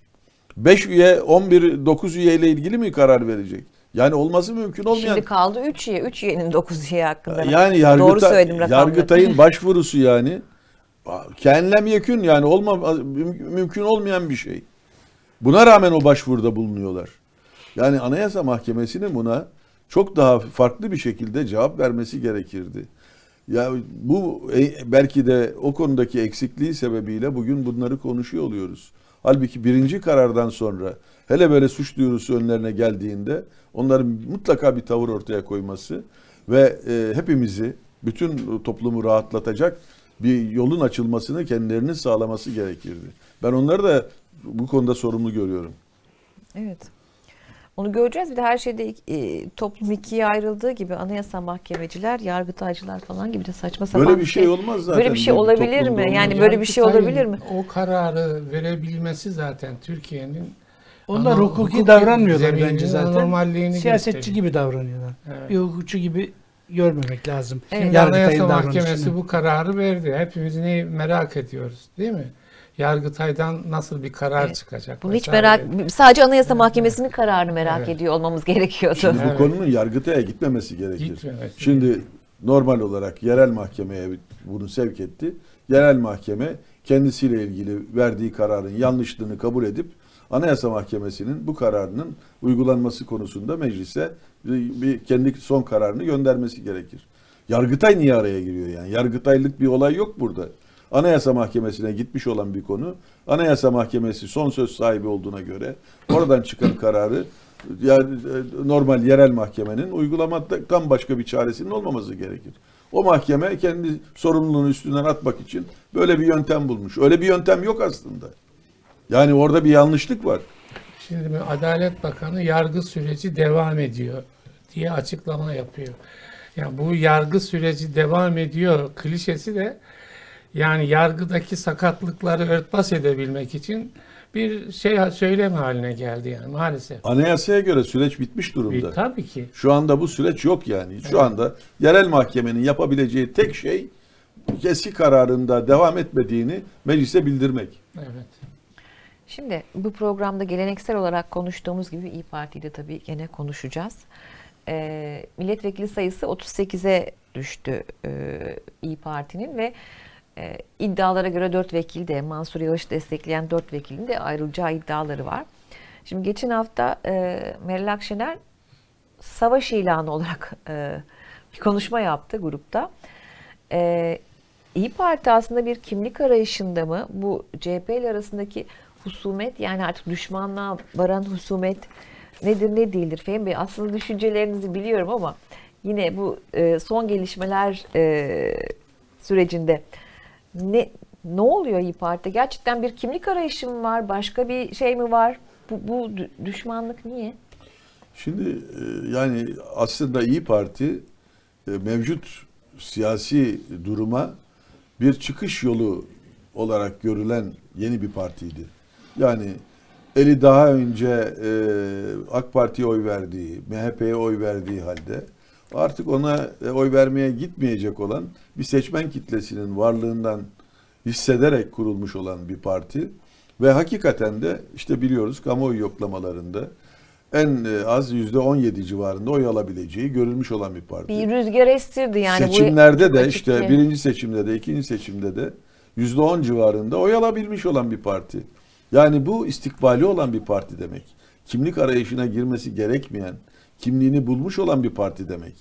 5 üye 11 9 üye ile ilgili mi karar verecek? Yani olması mümkün olmayan Şimdi kaldı 3 üye. 3 üyenin 9 üye hakkında. yani Doğru Yargıtay, söyledim rakamları. Yargıtay'ın <laughs> başvurusu yani kenlem yekün yani olma, müm- mümkün olmayan bir şey. Buna rağmen o başvuruda bulunuyorlar. Yani Anayasa Mahkemesi'nin buna çok daha farklı bir şekilde cevap vermesi gerekirdi. Ya bu e, belki de o konudaki eksikliği sebebiyle bugün bunları konuşuyor oluyoruz. Halbuki birinci karardan sonra hele böyle suç duyurusu önlerine geldiğinde onların mutlaka bir tavır ortaya koyması ve e, hepimizi bütün toplumu rahatlatacak bir yolun açılmasını kendilerinin sağlaması gerekirdi. Ben onları da bu konuda sorumlu görüyorum. Evet. Onu göreceğiz. Bir de her şeyde e, toplum ikiye ayrıldığı gibi anayasa mahkemeciler, yargıtaycılar falan gibi de saçma sapan Böyle bir şey olmaz zaten. Böyle bir şey olabilir mi? Yani böyle bir şey olabilir mi? O kararı verebilmesi zaten Türkiye'nin Onlar Ama hukuki, davranmıyorlar zemininin bence zaten. anormalliğini Siyasetçi gösteriyor. gibi davranıyorlar. Evet. Bir hukukçu gibi görmemek lazım. Evet. Şimdi Yargıtay'ın Anayasa Mahkemesi davranışını. bu kararı verdi. Hepimiz neyi merak ediyoruz değil mi? Yargıtay'dan nasıl bir karar Evet. çıkacak? Bunu hiç vesaire. merak sadece Anayasa Mahkemesi'nin kararını merak Evet. ediyor olmamız gerekiyordu. Şimdi bu Evet. konunun yargıtaya gitmemesi gerekir. Gitmemesi Şimdi normal olarak yerel mahkemeye bunu sevk etti. Yerel mahkeme kendisiyle ilgili verdiği kararın yanlışlığını kabul edip Anayasa Mahkemesi'nin bu kararının uygulanması konusunda meclise bir, kendi son kararını göndermesi gerekir. Yargıtay niye araya giriyor yani? Yargıtaylık bir olay yok burada. Anayasa Mahkemesi'ne gitmiş olan bir konu. Anayasa Mahkemesi son söz sahibi olduğuna göre oradan çıkan kararı yani normal yerel mahkemenin uygulamaktan başka bir çaresinin olmaması gerekir. O mahkeme kendi sorumluluğunu üstünden atmak için böyle bir yöntem bulmuş. Öyle bir yöntem yok aslında. Yani orada bir yanlışlık var. Şimdi Adalet Bakanı yargı süreci devam ediyor diye açıklama yapıyor. Yani bu yargı süreci devam ediyor klişesi de yani yargıdaki sakatlıkları örtbas edebilmek için bir şey söylem haline geldi yani maalesef. Anayasaya göre süreç bitmiş Bir, durumda. tabii ki. Şu anda bu süreç yok yani. Şu anda yerel mahkemenin yapabileceği tek şey eski kararında devam etmediğini meclise bildirmek. Evet. Şimdi bu programda geleneksel olarak konuştuğumuz gibi İyi Parti ile tabii gene konuşacağız. Ee, milletvekili sayısı 38'e düştü e, İyi Parti'nin ve e, iddialara göre 4 vekil de Mansur Yavaş'ı destekleyen 4 vekilin de ayrılacağı iddiaları var. Şimdi geçen hafta e, Meral Akşener savaş ilanı olarak e, bir konuşma yaptı grupta. E, İyi Parti aslında bir kimlik arayışında mı? Bu CHP ile arasındaki husumet yani artık düşmanlığa varan husumet nedir ne değildir Fehmi Bey? Aslında düşüncelerinizi biliyorum ama yine bu e, son gelişmeler e, sürecinde ne ne oluyor İyi Parti? Gerçekten bir kimlik arayışı mı var? Başka bir şey mi var? Bu, bu dü- düşmanlık niye? Şimdi e, yani aslında İyi Parti e, mevcut siyasi duruma bir çıkış yolu olarak görülen yeni bir partiydi. Yani eli daha önce e, AK Parti'ye oy verdiği, MHP'ye oy verdiği halde artık ona e, oy vermeye gitmeyecek olan bir seçmen kitlesinin varlığından hissederek kurulmuş olan bir parti ve hakikaten de işte biliyoruz kamuoyu yoklamalarında en e, az yüzde 17 civarında oy alabileceği görülmüş olan bir parti. Bir rüzgar estirdi yani. bu Seçimlerde çok de işte ki. birinci seçimde de ikinci seçimde de yüzde on civarında oy alabilmiş olan bir parti. Yani bu istikbali olan bir parti demek. Kimlik arayışına girmesi gerekmeyen, kimliğini bulmuş olan bir parti demek.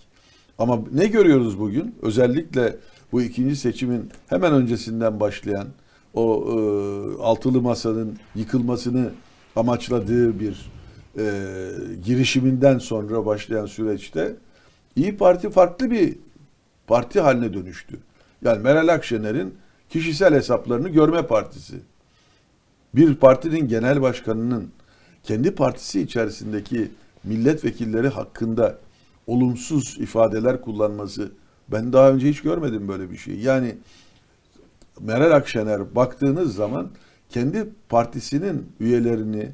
Ama ne görüyoruz bugün? Özellikle bu ikinci seçimin hemen öncesinden başlayan o e, altılı masanın yıkılmasını amaçladığı bir e, girişiminden sonra başlayan süreçte İyi Parti farklı bir parti haline dönüştü. Yani Meral Akşener'in kişisel hesaplarını görme partisi. Bir partinin genel başkanının kendi partisi içerisindeki milletvekilleri hakkında olumsuz ifadeler kullanması ben daha önce hiç görmedim böyle bir şey. Yani Meral Akşener baktığınız zaman kendi partisinin üyelerini,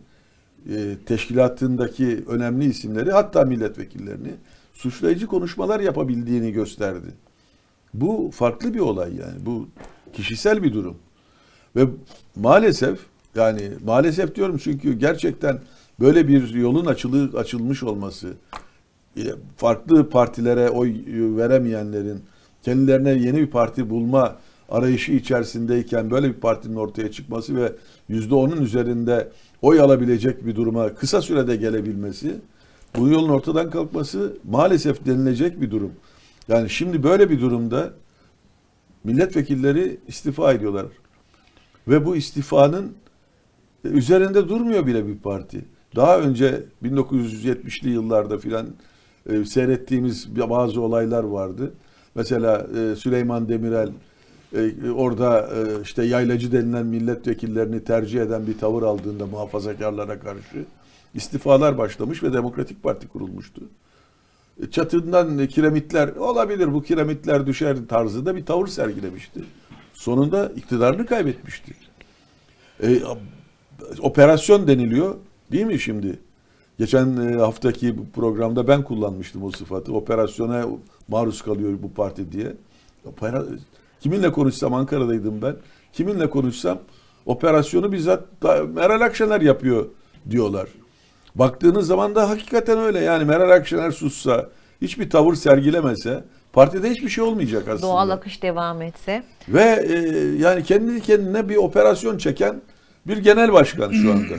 e, teşkilatındaki önemli isimleri hatta milletvekillerini suçlayıcı konuşmalar yapabildiğini gösterdi. Bu farklı bir olay yani. Bu kişisel bir durum. Ve maalesef Yani maalesef diyorum çünkü gerçekten böyle bir yolun açılı, açılmış olması, e, farklı partilere oy veremeyenlerin kendilerine yeni bir parti bulma arayışı içerisindeyken böyle bir partinin ortaya çıkması ve yüzde onun üzerinde oy alabilecek bir duruma kısa sürede gelebilmesi, bu yolun ortadan kalkması maalesef denilecek bir durum. Yani şimdi böyle bir durumda milletvekilleri istifa ediyorlar. Ve bu istifanın üzerinde durmuyor bile bir parti. Daha önce 1970'li yıllarda filan e, seyrettiğimiz bazı olaylar vardı. Mesela e, Süleyman Demirel e, orada e, işte yaylacı denilen milletvekillerini tercih eden bir tavır aldığında muhafazakarlara karşı istifalar başlamış ve Demokratik Parti kurulmuştu. E, Çatından kiremitler olabilir bu kiremitler düşer tarzında bir tavır sergilemişti. Sonunda iktidarını kaybetmişti. E, operasyon deniliyor değil mi şimdi? Geçen e, haftaki programda ben kullanmıştım o sıfatı. Operasyona maruz kalıyor bu parti diye. Kiminle konuşsam Ankara'daydım ben. Kiminle konuşsam operasyonu bizzat Meral Akşener yapıyor diyorlar. Baktığınız zaman da hakikaten öyle. Yani Meral Akşener sussa, hiçbir tavır sergilemese partide hiçbir şey olmayacak aslında. Doğal akış devam etse. Ve e, yani kendi kendine bir operasyon çeken bir genel başkan şu anda.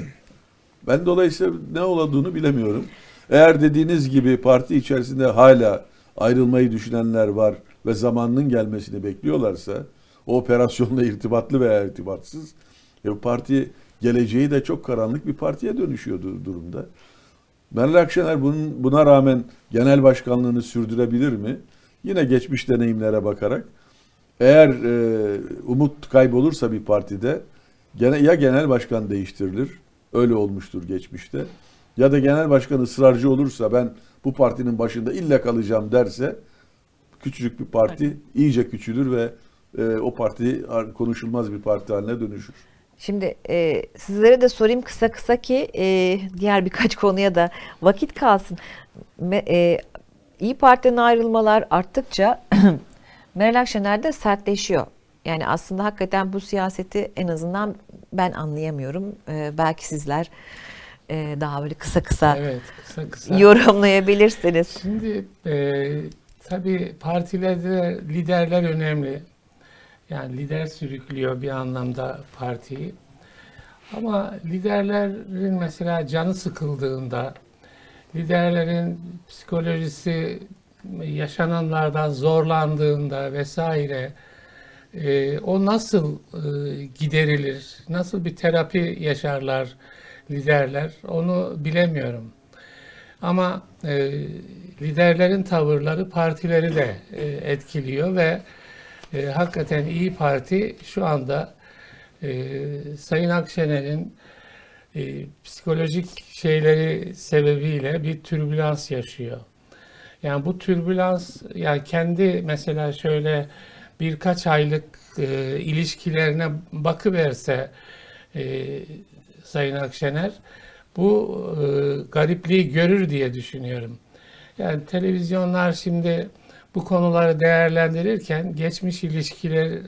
Ben dolayısıyla ne olduğunu bilemiyorum. Eğer dediğiniz gibi parti içerisinde hala ayrılmayı düşünenler var ve zamanının gelmesini bekliyorlarsa o operasyonla irtibatlı veya irtibatsız e, parti geleceği de çok karanlık bir partiye dönüşüyor du- durumda. Meral Akşener bunun, buna rağmen genel başkanlığını sürdürebilir mi? Yine geçmiş deneyimlere bakarak eğer e, umut kaybolursa bir partide gene, ya genel başkan değiştirilir. Öyle olmuştur geçmişte. Ya da genel başkan ısrarcı olursa ben bu partinin başında illa kalacağım derse küçücük bir parti iyice küçülür ve e, o parti ar- konuşulmaz bir parti haline dönüşür. Şimdi e, sizlere de sorayım kısa kısa ki e, diğer birkaç <laughs> konuya da vakit kalsın. Me, e, İyi Parti'den ayrılmalar arttıkça <clears throat> Meral Akşener de sertleşiyor. Yani aslında hakikaten bu siyaseti en azından ben anlayamıyorum. E, belki sizler e, daha böyle kısa kısa Evet, kısa kısa. yorumlayabilirsiniz. Şimdi e, tabii partilerde liderler önemli. Yani lider sürüklüyor bir anlamda partiyi. Ama liderlerin mesela canı sıkıldığında, liderlerin psikolojisi yaşananlardan zorlandığında vesaire e, o nasıl e, giderilir, nasıl bir terapi yaşarlar liderler onu bilemiyorum. Ama e, liderlerin tavırları partileri de e, etkiliyor ve e, hakikaten İyi Parti şu anda e, Sayın Akşener'in e, psikolojik şeyleri sebebiyle bir türbülans yaşıyor. Yani bu türbülans yani kendi mesela şöyle birkaç aylık e, ilişkilerine bakıverse e, Sayın Akşener bu e, garipliği görür diye düşünüyorum. Yani televizyonlar şimdi bu konuları değerlendirirken geçmiş ilişkilere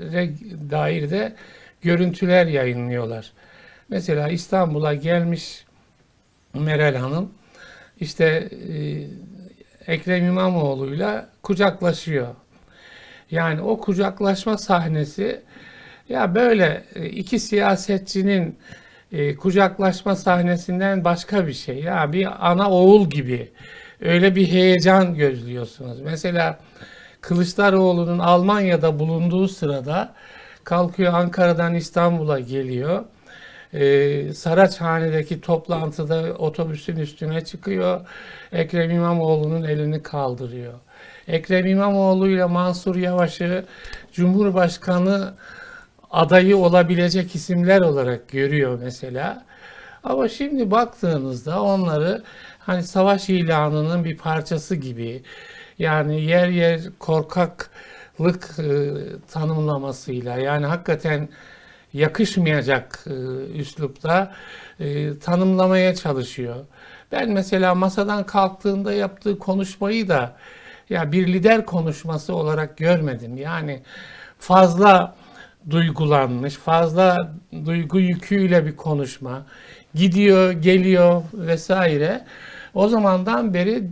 dair de görüntüler yayınlıyorlar. Mesela İstanbul'a gelmiş Meral Hanım işte e, Ekrem İmamoğlu'yla kucaklaşıyor. Yani o kucaklaşma sahnesi ya böyle e, iki siyasetçinin e, kucaklaşma sahnesinden başka bir şey. Ya bir ana oğul gibi öyle bir heyecan gözlüyorsunuz. Mesela Kılıçdaroğlu'nun Almanya'da bulunduğu sırada kalkıyor Ankara'dan İstanbul'a geliyor. Ee, Saraçhane'deki toplantıda otobüsün üstüne çıkıyor. Ekrem İmamoğlu'nun elini kaldırıyor. Ekrem İmamoğlu ile Mansur Yavaş'ı Cumhurbaşkanı adayı olabilecek isimler olarak görüyor mesela. Ama şimdi baktığınızda onları hani savaş ilanının bir parçası gibi yani yer yer korkaklık e, tanımlamasıyla yani hakikaten yakışmayacak e, üslupta e, tanımlamaya çalışıyor. Ben mesela masadan kalktığında yaptığı konuşmayı da ya bir lider konuşması olarak görmedim. Yani fazla duygulanmış, fazla duygu yüküyle bir konuşma, gidiyor, geliyor vesaire. O zamandan beri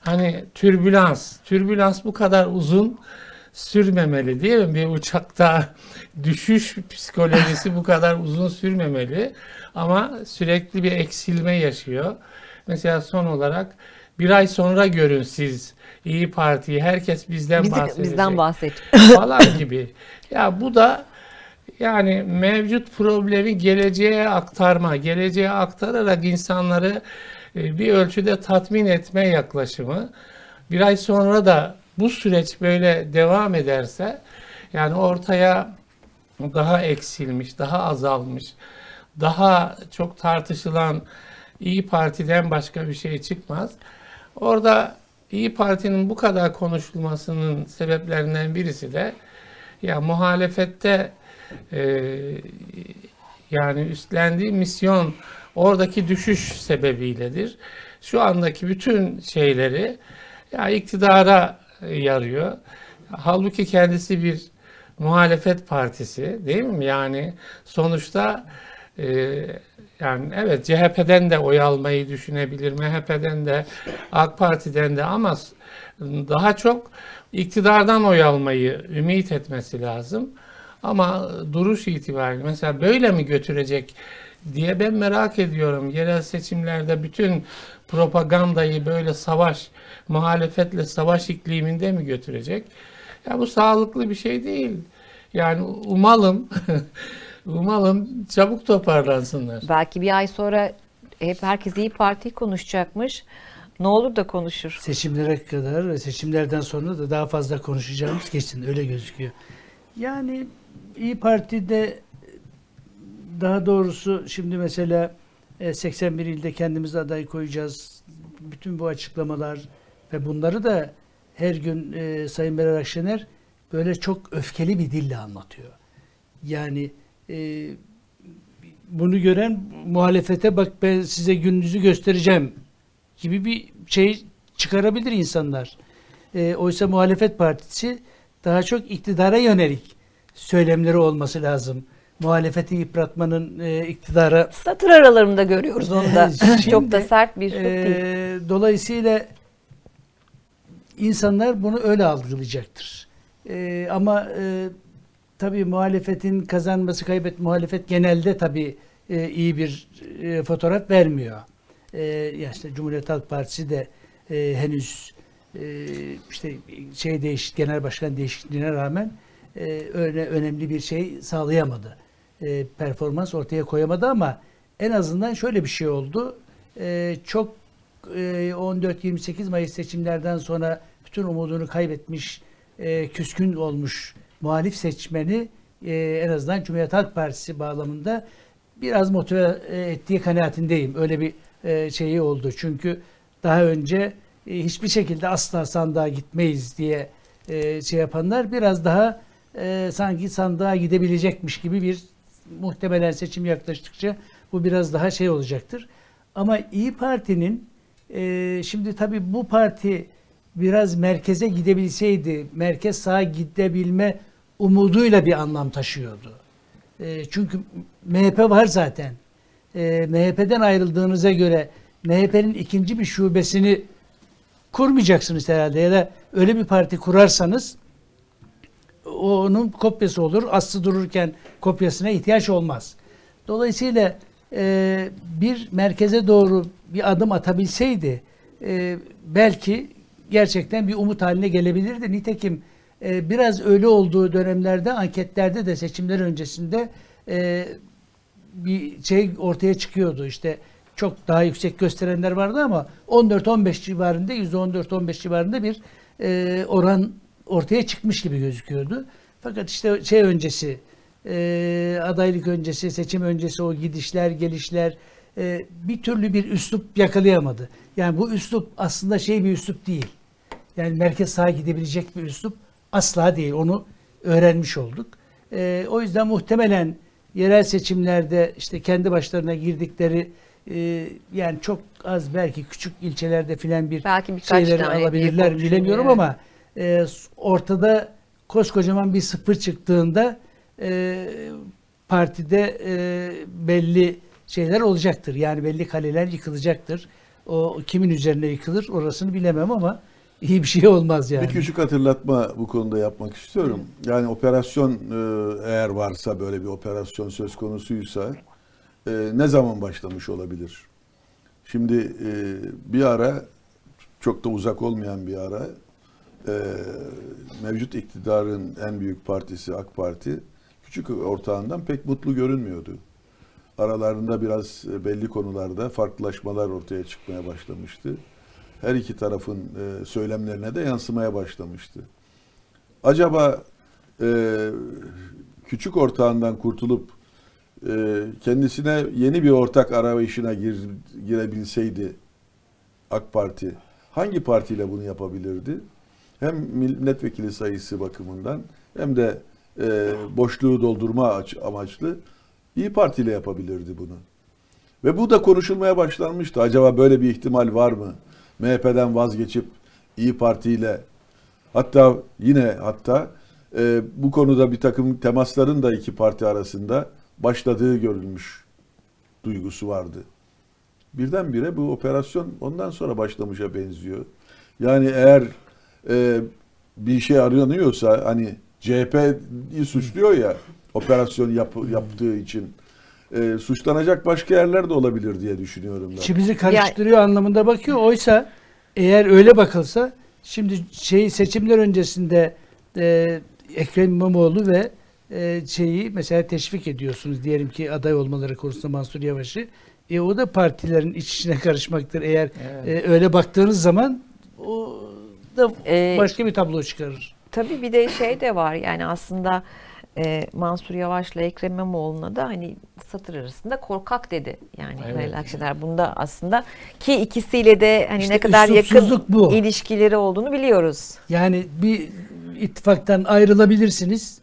hani türbülans, türbülans bu kadar uzun sürmemeli değil mi? Bir uçakta <laughs> düşüş psikolojisi bu kadar uzun sürmemeli ama sürekli bir eksilme yaşıyor. Mesela son olarak bir ay sonra görün siz İyi Parti'yi herkes bizden Bizi- bahsedecek bizden bahset. <laughs> falan gibi. Ya bu da yani mevcut problemi geleceğe aktarma, geleceğe aktararak insanları e, bir ölçüde tatmin etme yaklaşımı. Bir ay sonra da bu süreç böyle devam ederse yani ortaya daha eksilmiş, daha azalmış, daha çok tartışılan İyi Parti'den başka bir şey çıkmaz. Orada İyi Parti'nin bu kadar konuşulmasının sebeplerinden birisi de ya muhalefette e, yani üstlendiği misyon oradaki düşüş sebebiyledir. Şu andaki bütün şeyleri ya iktidara yarıyor. Halbuki kendisi bir muhalefet partisi değil mi? Yani sonuçta e, yani evet CHP'den de oy almayı düşünebilir, MHP'den de AK Parti'den de ama daha çok iktidardan oy almayı ümit etmesi lazım. Ama duruş itibariyle mesela böyle mi götürecek diye ben merak ediyorum. Yerel seçimlerde bütün propagandayı böyle savaş, muhalefetle savaş ikliminde mi götürecek? Ya bu sağlıklı bir şey değil. Yani umalım <laughs> umalım çabuk toparlansınlar. Belki bir ay sonra hep herkes iyi Parti'yi konuşacakmış. Ne olur da konuşur. Seçimlere kadar ve seçimlerden sonra da daha fazla konuşacağımız kesin öyle gözüküyor. Yani İyi Parti'de daha doğrusu şimdi mesela e, 81 ilde kendimiz aday koyacağız. Bütün bu açıklamalar ve bunları da her gün e, Sayın Meral Akşener böyle çok öfkeli bir dille anlatıyor. Yani e, bunu gören muhalefete bak ben size gününüzü göstereceğim gibi bir şey çıkarabilir insanlar. E, oysa muhalefet partisi daha çok iktidara yönelik söylemleri olması lazım. Muhalefeti yıpratmanın e, iktidara Satır aralarında görüyoruz onu da. <laughs> Şimdi, <laughs> Çok da sert bir üslup değil. e, dolayısıyla insanlar bunu öyle algılayacaktır. E, ama e, tabii muhalefetin kazanması kaybet muhalefet genelde tabii e, iyi bir e, fotoğraf vermiyor. E, ya işte Cumhuriyet Halk Partisi de e, henüz e, işte şey değiş genel başkan değişikliğine rağmen e, öyle önemli bir şey sağlayamadı. E, performans ortaya koyamadı ama en azından şöyle bir şey oldu. E, çok e, 14-28 Mayıs seçimlerden sonra bütün umudunu kaybetmiş, e, küskün olmuş muhalif seçmeni e, en azından Cumhuriyet Halk Partisi bağlamında biraz motive e, ettiği kanaatindeyim. Öyle bir e, şeyi oldu. Çünkü daha önce e, hiçbir şekilde asla sandığa gitmeyiz diye e, şey yapanlar biraz daha e, sanki sandığa gidebilecekmiş gibi bir muhtemelen seçim yaklaştıkça bu biraz daha şey olacaktır. Ama İyi Parti'nin e, şimdi tabii bu parti biraz merkeze gidebilseydi, merkez sağa gidebilme umuduyla bir anlam taşıyordu. E, çünkü MHP var zaten. E, MHP'den ayrıldığınıza göre MHP'nin ikinci bir şubesini kurmayacaksınız herhalde ya da öyle bir parti kurarsanız onun kopyası olur. Aslı dururken kopyasına ihtiyaç olmaz. Dolayısıyla e, bir merkeze doğru bir adım atabilseydi e, belki gerçekten bir umut haline gelebilirdi. Nitekim e, biraz öyle olduğu dönemlerde anketlerde de seçimler öncesinde e, bir şey ortaya çıkıyordu. İşte çok daha yüksek gösterenler vardı ama 14-15 civarında %14-15 civarında bir e, oran ortaya çıkmış gibi gözüküyordu. Fakat işte şey öncesi e, adaylık öncesi, seçim öncesi o gidişler, gelişler bir türlü bir üslup yakalayamadı. Yani bu üslup aslında şey bir üslup değil. Yani merkez sağa gidebilecek bir üslup asla değil. Onu öğrenmiş olduk. E, o yüzden muhtemelen yerel seçimlerde işte kendi başlarına girdikleri e, yani çok az belki küçük ilçelerde filan bir Belki şeyleri alabilirler bilemiyorum ama e, ortada koskocaman bir sıfır çıktığında e, partide e, belli şeyler olacaktır. Yani belli kaleler yıkılacaktır. O kimin üzerine yıkılır orasını bilemem ama iyi bir şey olmaz yani. Bir küçük hatırlatma bu konuda yapmak istiyorum. Yani operasyon e, eğer varsa böyle bir operasyon söz konusuysa e, ne zaman başlamış olabilir? Şimdi e, bir ara çok da uzak olmayan bir ara mevcut iktidarın en büyük partisi AK Parti küçük ortağından pek mutlu görünmüyordu. Aralarında biraz belli konularda farklılaşmalar ortaya çıkmaya başlamıştı. Her iki tarafın e, söylemlerine de yansımaya başlamıştı. Acaba e, küçük ortağından kurtulup e, kendisine yeni bir ortak arayışına gir, girebilseydi AK Parti hangi partiyle bunu yapabilirdi? Hem milletvekili sayısı bakımından hem de e, boşluğu doldurma aç- amaçlı İyi Parti ile yapabilirdi bunu. Ve bu da konuşulmaya başlanmıştı. Acaba böyle bir ihtimal var mı? MHP'den vazgeçip İyi Parti ile hatta yine hatta e, bu konuda bir takım temasların da iki parti arasında başladığı görülmüş duygusu vardı. Birdenbire bu operasyon ondan sonra başlamışa benziyor. Yani eğer e, bir şey aranıyorsa hani CHP'yi suçluyor ya operasyon yap, yaptığı için e, suçlanacak başka yerler de olabilir diye düşünüyorum ben. İçimizi karıştırıyor anlamında bakıyor. Oysa eğer öyle bakılsa şimdi şey seçimler öncesinde e, Ekrem İmamoğlu ve e, şeyi mesela teşvik ediyorsunuz diyelim ki aday olmaları konusunda Mansur Yavaş'ı. E, o da partilerin iç içine karışmaktır. Eğer Evet. e, öyle baktığınız zaman o da Ee, başka bir tablo çıkarır. Tabii bir de şey de var yani aslında e, Mansur Yavaş'la Ekrem İmamoğlu'na da hani satır arasında korkak dedi. Yani Evet. Meral Akşener bunda aslında ki ikisiyle de hani İşte ne kadar yakın bu. ilişkileri olduğunu biliyoruz. Yani bir ittifaktan ayrılabilirsiniz.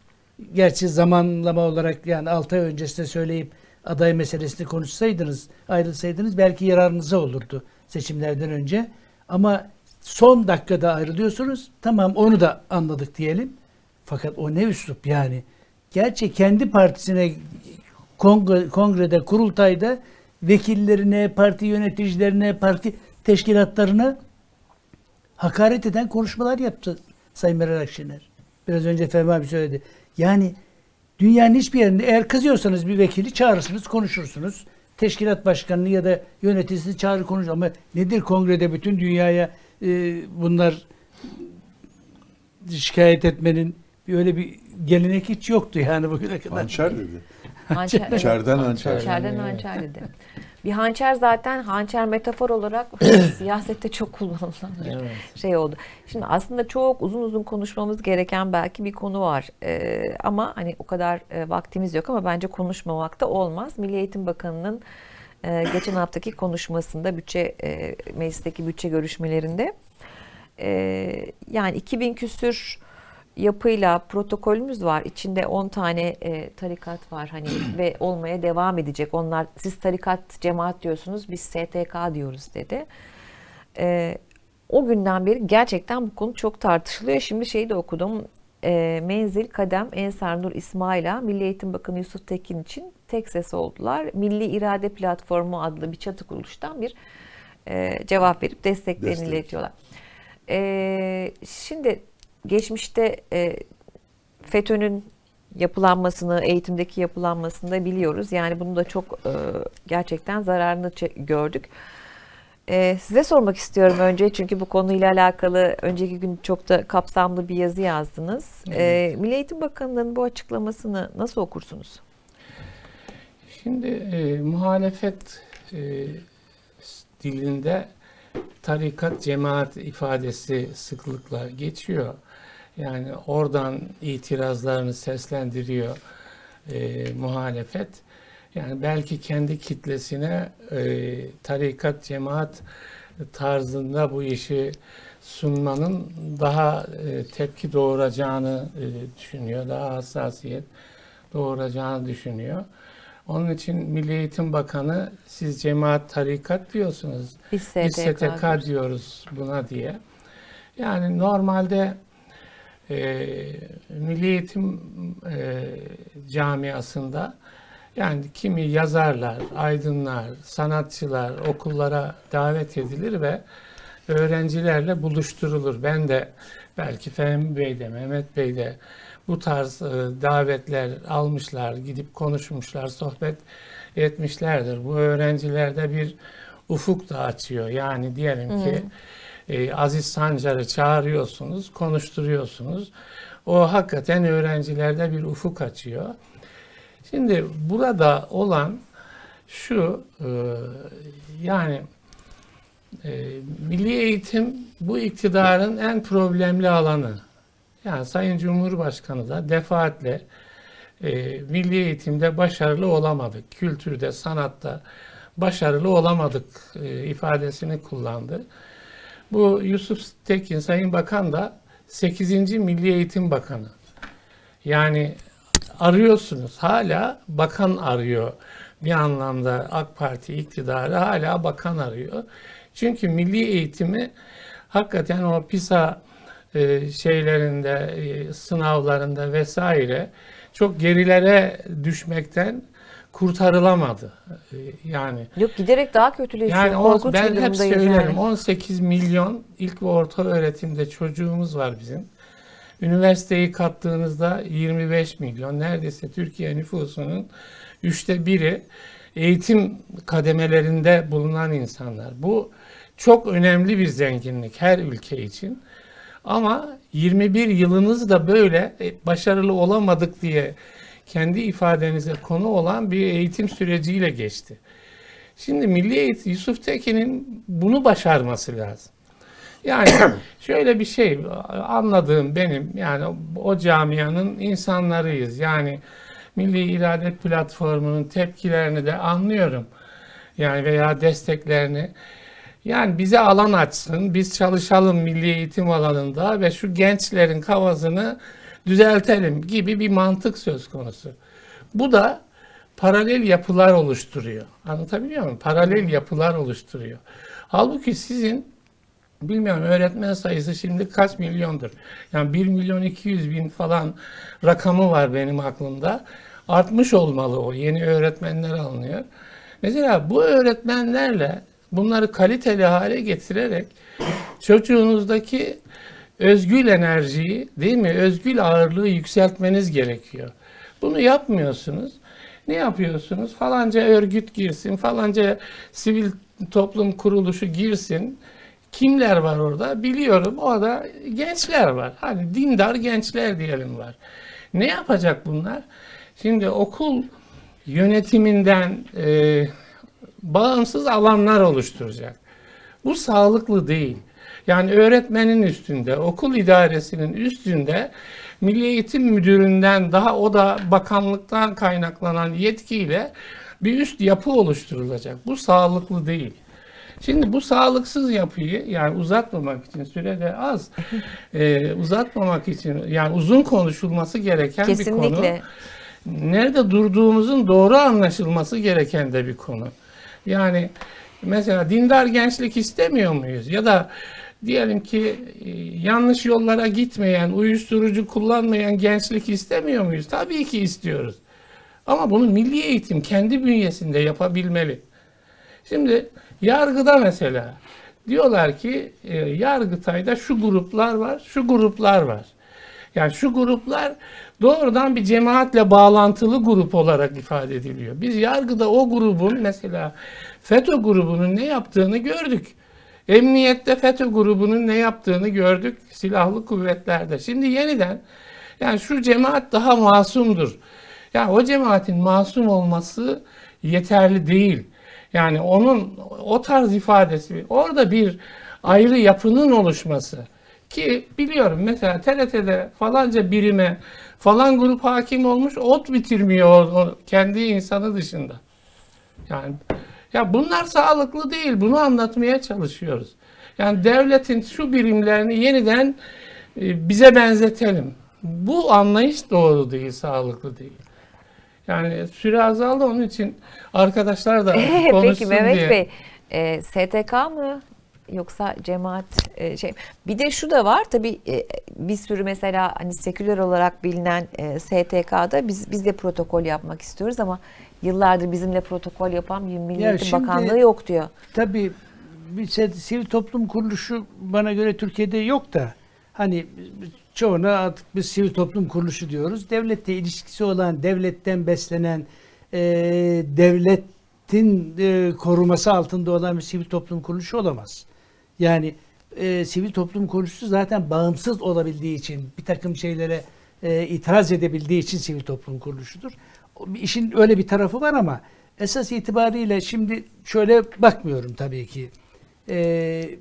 Gerçi zamanlama olarak yani 6 ay öncesinde söyleyip aday meselesini konuşsaydınız, ayrılsaydınız belki yararınıza olurdu seçimlerden önce. Ama son dakikada ayrılıyorsunuz. Tamam onu da anladık diyelim. Fakat o ne üslup yani. Gerçi kendi partisine kongre, kongrede, kurultayda vekillerine, parti yöneticilerine, parti teşkilatlarına hakaret eden konuşmalar yaptı Sayın Meral Akşener. Biraz önce Fehmi abi söyledi. Yani dünyanın hiçbir yerinde eğer kızıyorsanız bir vekili çağırırsınız, konuşursunuz. Teşkilat başkanını ya da yöneticisini çağırır konuşur. Ama nedir kongrede bütün dünyaya e, bunlar şikayet etmenin öyle bir gelenek hiç yoktu yani bugüne kadar. Hançer dedi. Hançer, <laughs> İçeriden Hançer. hançer. İçeriden Evet. hançer dedi. Bir hançer zaten hançer metafor olarak <laughs> siyasette çok kullanılan bir Evet. şey oldu. Şimdi aslında çok uzun uzun konuşmamız gereken belki bir konu var. Ee, ama hani o kadar e, vaktimiz yok ama bence konuşmamak da olmaz. Milli Eğitim Bakanı'nın e, geçen haftaki konuşmasında bütçe e, meclisteki bütçe görüşmelerinde e, yani 2000 küsür yapıyla protokolümüz var. İçinde 10 tane e, tarikat var hani <clears throat> ve olmaya devam edecek. Onlar siz tarikat cemaat diyorsunuz biz STK diyoruz dedi. E, o günden beri gerçekten bu konu çok tartışılıyor. Şimdi şeyi de okudum. E, Menzil, Kadem, Ensar Nur İsmail'a Milli Eğitim Bakanı Yusuf Tekin için tek ses oldular. Milli İrade Platformu adlı bir çatı kuruluştan bir e, cevap verip desteklerini Destek. iletiyorlar. E, şimdi geçmişte e, FETÖ'nün yapılanmasını, eğitimdeki yapılanmasını da biliyoruz. Yani bunu da çok e, gerçekten zararını gördük. E, size sormak istiyorum önce çünkü bu konuyla alakalı önceki gün çok da kapsamlı bir yazı yazdınız. E, Milli Eğitim Bakanı'nın bu açıklamasını nasıl okursunuz? Şimdi e, muhalefet e, dilinde tarikat cemaat ifadesi sıklıkla geçiyor. Yani oradan itirazlarını seslendiriyor e, muhalefet. Yani belki kendi kitlesine e, tarikat cemaat tarzında bu işi sunmanın daha e, tepki doğuracağını e, düşünüyor. Daha hassasiyet doğuracağını düşünüyor. Onun için Milli Eğitim Bakanı siz cemaat tarikat diyorsunuz. Biz STK, Biz STK diyoruz. diyoruz buna diye. Yani normalde e, Milli Eğitim e, camiasında yani kimi yazarlar, aydınlar, sanatçılar okullara davet edilir ve öğrencilerle buluşturulur. Ben de belki Fehmi Bey de Mehmet Bey de bu tarz e, davetler almışlar, gidip konuşmuşlar, sohbet etmişlerdir. Bu öğrencilerde bir ufuk da açıyor. Yani diyelim ki e, Aziz Sancar'ı çağırıyorsunuz, konuşturuyorsunuz. O hakikaten öğrencilerde bir ufuk açıyor. Şimdi burada olan şu e, yani e, milli eğitim bu iktidarın en problemli alanı. Yani Sayın Cumhurbaşkanı da defaatle e, milli eğitimde başarılı olamadık. Kültürde, sanatta başarılı olamadık e, ifadesini kullandı. Bu Yusuf Tekin Sayın Bakan da 8. Milli Eğitim Bakanı. Yani arıyorsunuz hala bakan arıyor. Bir anlamda AK Parti iktidarı hala bakan arıyor. Çünkü milli eğitimi hakikaten o PISA e, şeylerinde, e, sınavlarında vesaire çok gerilere düşmekten kurtarılamadı. E, Yani Yok giderek daha kötüleşiyor. yani o, Korkunç ben hep söylerim yani. 18 milyon ilk ve orta öğretimde çocuğumuz var bizim. Üniversiteyi kattığınızda 25 milyon neredeyse Türkiye nüfusunun üçte biri eğitim kademelerinde bulunan insanlar. Bu çok önemli bir zenginlik her ülke için. Ama 21 yılınız da böyle e, başarılı olamadık diye kendi ifadenize konu olan bir eğitim süreciyle geçti. Şimdi Milli Eğitim Yusuf Tekin'in bunu başarması lazım. Yani <coughs> şöyle bir şey anladığım benim yani o, camianın insanlarıyız. Yani Milli İrade Platformu'nun tepkilerini de anlıyorum. Yani veya desteklerini. Yani bize alan açsın, biz çalışalım milli eğitim alanında ve şu gençlerin kafasını düzeltelim gibi bir mantık söz konusu. Bu da paralel yapılar oluşturuyor. Anlatabiliyor muyum? Paralel yapılar oluşturuyor. Halbuki sizin bilmiyorum öğretmen sayısı şimdi kaç milyondur? Yani 1 milyon 200 bin falan rakamı var benim aklımda. Artmış olmalı o. Yeni öğretmenler alınıyor. Mesela bu öğretmenlerle bunları kaliteli hale getirerek çocuğunuzdaki özgül enerjiyi değil mi? Özgül ağırlığı yükseltmeniz gerekiyor. Bunu yapmıyorsunuz. Ne yapıyorsunuz? Falanca örgüt girsin, falanca sivil toplum kuruluşu girsin. Kimler var orada? Biliyorum orada gençler var. Hani dindar gençler diyelim var. Ne yapacak bunlar? Şimdi okul yönetiminden e, bağımsız alanlar oluşturacak. Bu sağlıklı değil. Yani öğretmenin üstünde, okul idaresinin üstünde Milli Eğitim Müdürü'nden daha o da bakanlıktan kaynaklanan yetkiyle bir üst yapı oluşturulacak. Bu sağlıklı değil. Şimdi bu sağlıksız yapıyı yani uzatmamak için sürede az <laughs> e, uzatmamak için yani uzun konuşulması gereken bir konu. Kesinlikle. Nerede durduğumuzun doğru anlaşılması gereken de bir konu. Yani mesela dindar gençlik istemiyor muyuz? Ya da diyelim ki e, yanlış yollara gitmeyen, uyuşturucu kullanmayan gençlik istemiyor muyuz? Tabii ki istiyoruz. Ama bunu milli eğitim kendi bünyesinde yapabilmeli. Şimdi yargıda mesela diyorlar ki e, Yargıtay'da şu gruplar var, şu gruplar var. Yani şu gruplar doğrudan bir cemaatle bağlantılı grup olarak ifade ediliyor. Biz yargıda o grubun mesela FETÖ grubunun ne yaptığını gördük. Emniyette FETÖ grubunun ne yaptığını gördük silahlı kuvvetlerde. Şimdi yeniden yani şu cemaat daha masumdur. Yani o cemaatin masum olması yeterli değil. Yani onun o tarz ifadesi orada bir ayrı yapının oluşması ki biliyorum mesela TRT'de falanca birime falan grup hakim olmuş ot bitirmiyor kendi insanı dışında. Yani ya bunlar sağlıklı değil. Bunu anlatmaya çalışıyoruz. Yani devletin şu birimlerini yeniden e, bize benzetelim. Bu anlayış doğru değil, sağlıklı değil. Yani süre azaldı onun için arkadaşlar da <laughs> konuşsun Peki Mehmet diye. Bey, e, STK mı yoksa cemaat e, şey bir de şu da var tabii e, bir sürü mesela hani seküler olarak bilinen e, STK'da biz biz de protokol yapmak istiyoruz ama yıllardır bizimle protokol yapan bir Milli Eğitim şimdi- Bakanlığı yok diyor. Tabii bir sivil toplum kuruluşu bana göre Türkiye'de yok da hani çoğuna artık biz sivil toplum kuruluşu diyoruz. Devletle ilişkisi olan, devletten beslenen, e, devletin e, koruması altında olan bir sivil toplum kuruluşu olamaz. Yani e, sivil toplum kuruluşu zaten bağımsız olabildiği için bir takım şeylere e, itiraz edebildiği için sivil toplum kuruluşudur. İşin öyle bir tarafı var ama esas itibariyle şimdi şöyle bakmıyorum tabii ki. E,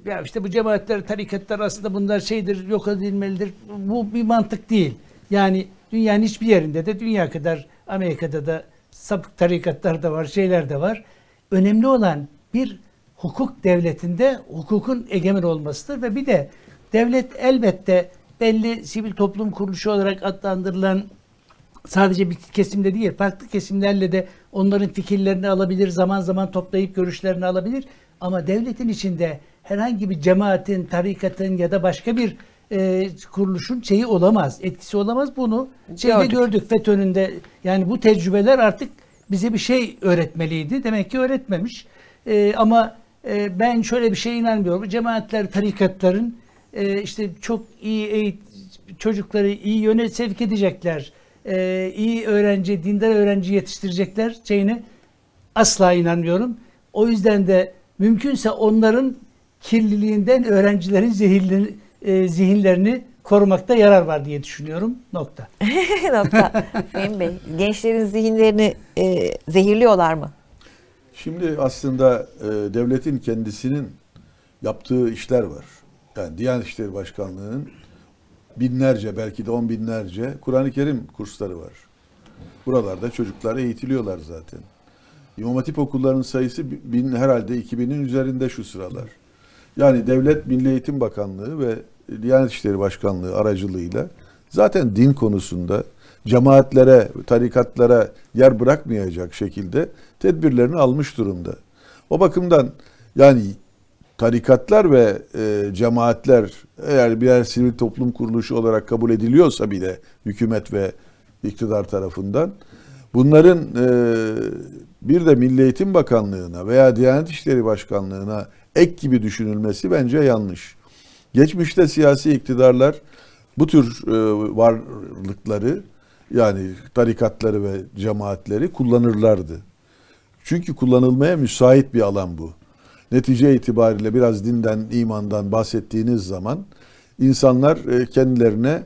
ya işte bu cemaatler, tarikatlar aslında bunlar şeydir, yok edilmelidir. Bu bir mantık değil. Yani dünyanın hiçbir yerinde de dünya kadar Amerika'da da sapık tarikatlar da var, şeyler de var. Önemli olan bir hukuk devletinde hukukun egemen olmasıdır ve bir de devlet elbette belli sivil toplum kuruluşu olarak adlandırılan sadece bir kesimde değil farklı kesimlerle de onların fikirlerini alabilir, zaman zaman toplayıp görüşlerini alabilir. Ama devletin içinde herhangi bir cemaatin, tarikatın ya da başka bir e, kuruluşun şeyi olamaz, etkisi olamaz. Bunu şeyde Gördük. gördük FETÖ'nün de yani bu tecrübeler artık bize bir şey öğretmeliydi. Demek ki öğretmemiş. E, ama e, ben şöyle bir şeye inanmıyorum. Cemaatler, tarikatların e, işte çok iyi eğit çocukları iyi yöne sevk edecekler. E, iyi öğrenci, dindar öğrenci yetiştirecekler şeyini asla inanmıyorum. O yüzden de mümkünse onların kirliliğinden öğrencilerin zihinlerini, e, zihinlerini korumakta yarar var diye düşünüyorum. Nokta. <laughs> Nokta. Fehmi Bey, gençlerin zihinlerini e, zehirliyorlar mı? Şimdi aslında e, devletin kendisinin yaptığı işler var. Yani Diyanet İşleri Başkanlığı'nın binlerce belki de on binlerce Kur'an-ı Kerim kursları var. Buralarda çocuklar eğitiliyorlar zaten. İmam Hatip okullarının sayısı bi- bin, herhalde 2000'in üzerinde şu sıralar. Yani Devlet Milli Eğitim Bakanlığı ve Diyanet İşleri Başkanlığı aracılığıyla zaten din konusunda cemaatlere, tarikatlara yer bırakmayacak şekilde tedbirlerini almış durumda. O bakımdan yani tarikatlar ve e, cemaatler eğer birer sivil toplum kuruluşu olarak kabul ediliyorsa bile hükümet ve iktidar tarafından bunların e, bir de Milli Eğitim Bakanlığı'na veya Diyanet İşleri Başkanlığı'na ek gibi düşünülmesi bence yanlış. Geçmişte siyasi iktidarlar bu tür e, varlıkları yani tarikatları ve cemaatleri kullanırlardı. Çünkü kullanılmaya müsait bir alan bu. Netice itibariyle biraz dinden, imandan bahsettiğiniz zaman insanlar e, kendilerine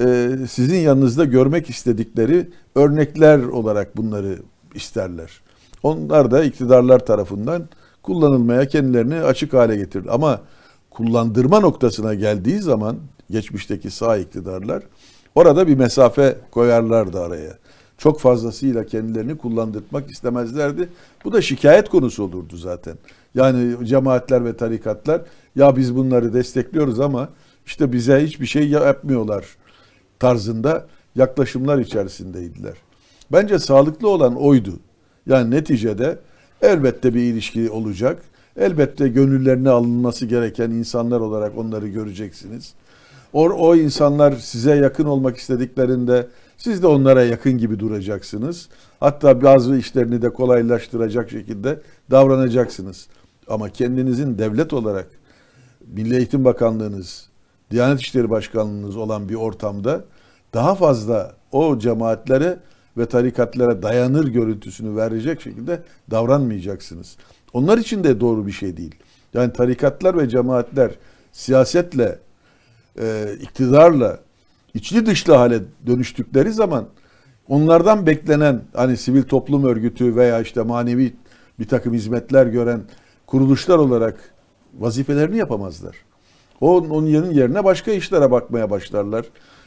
e, sizin yanınızda görmek istedikleri örnekler olarak bunları isterler. Onlar da iktidarlar tarafından kullanılmaya kendilerini açık hale getirir. Ama kullandırma noktasına geldiği zaman geçmişteki sağ iktidarlar orada bir mesafe koyarlardı araya. Çok fazlasıyla kendilerini kullandırmak istemezlerdi. Bu da şikayet konusu olurdu zaten. Yani cemaatler ve tarikatlar ya biz bunları destekliyoruz ama işte bize hiçbir şey yapmıyorlar tarzında yaklaşımlar içerisindeydiler. Bence sağlıklı olan oydu. Yani neticede elbette bir ilişki olacak. Elbette gönüllerine alınması gereken insanlar olarak onları göreceksiniz. O, o insanlar size yakın olmak istediklerinde siz de onlara yakın gibi duracaksınız. Hatta bazı işlerini de kolaylaştıracak şekilde davranacaksınız. Ama kendinizin devlet olarak Milli Eğitim Bakanlığınız, Diyanet İşleri Başkanlığınız olan bir ortamda daha fazla o cemaatlere ve tarikatlara dayanır görüntüsünü verecek şekilde davranmayacaksınız. Onlar için de doğru bir şey değil. Yani tarikatlar ve cemaatler siyasetle, e, iktidarla içli dışlı hale dönüştükleri zaman onlardan beklenen hani sivil toplum örgütü veya işte manevi bir takım hizmetler gören kuruluşlar olarak vazifelerini yapamazlar. O onun yerine başka işlere bakmaya başlarlar.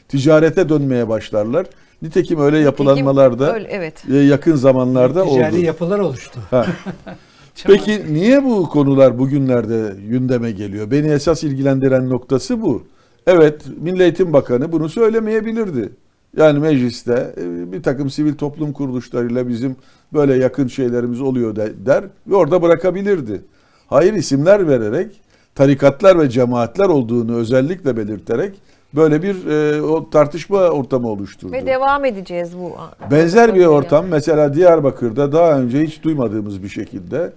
Ticarete dönmeye başlarlar. Nitekim öyle yapılanmalar da Öyle, evet. e, yakın zamanlarda oldu. Ticari yapılar oluştu. Ha. <laughs> Peki niye bu konular bugünlerde gündeme geliyor? Beni esas ilgilendiren noktası bu. Evet, Milli Eğitim Bakanı bunu söylemeyebilirdi. Yani mecliste e, bir takım sivil toplum kuruluşlarıyla bizim böyle yakın şeylerimiz oluyor de- der ve orada bırakabilirdi. Hayır isimler vererek tarikatlar ve cemaatler olduğunu özellikle belirterek böyle bir e, o tartışma ortamı oluşturdu. Ve devam edeceğiz bu. Benzer bir ortam mesela Diyarbakır'da daha önce hiç duymadığımız bir şekilde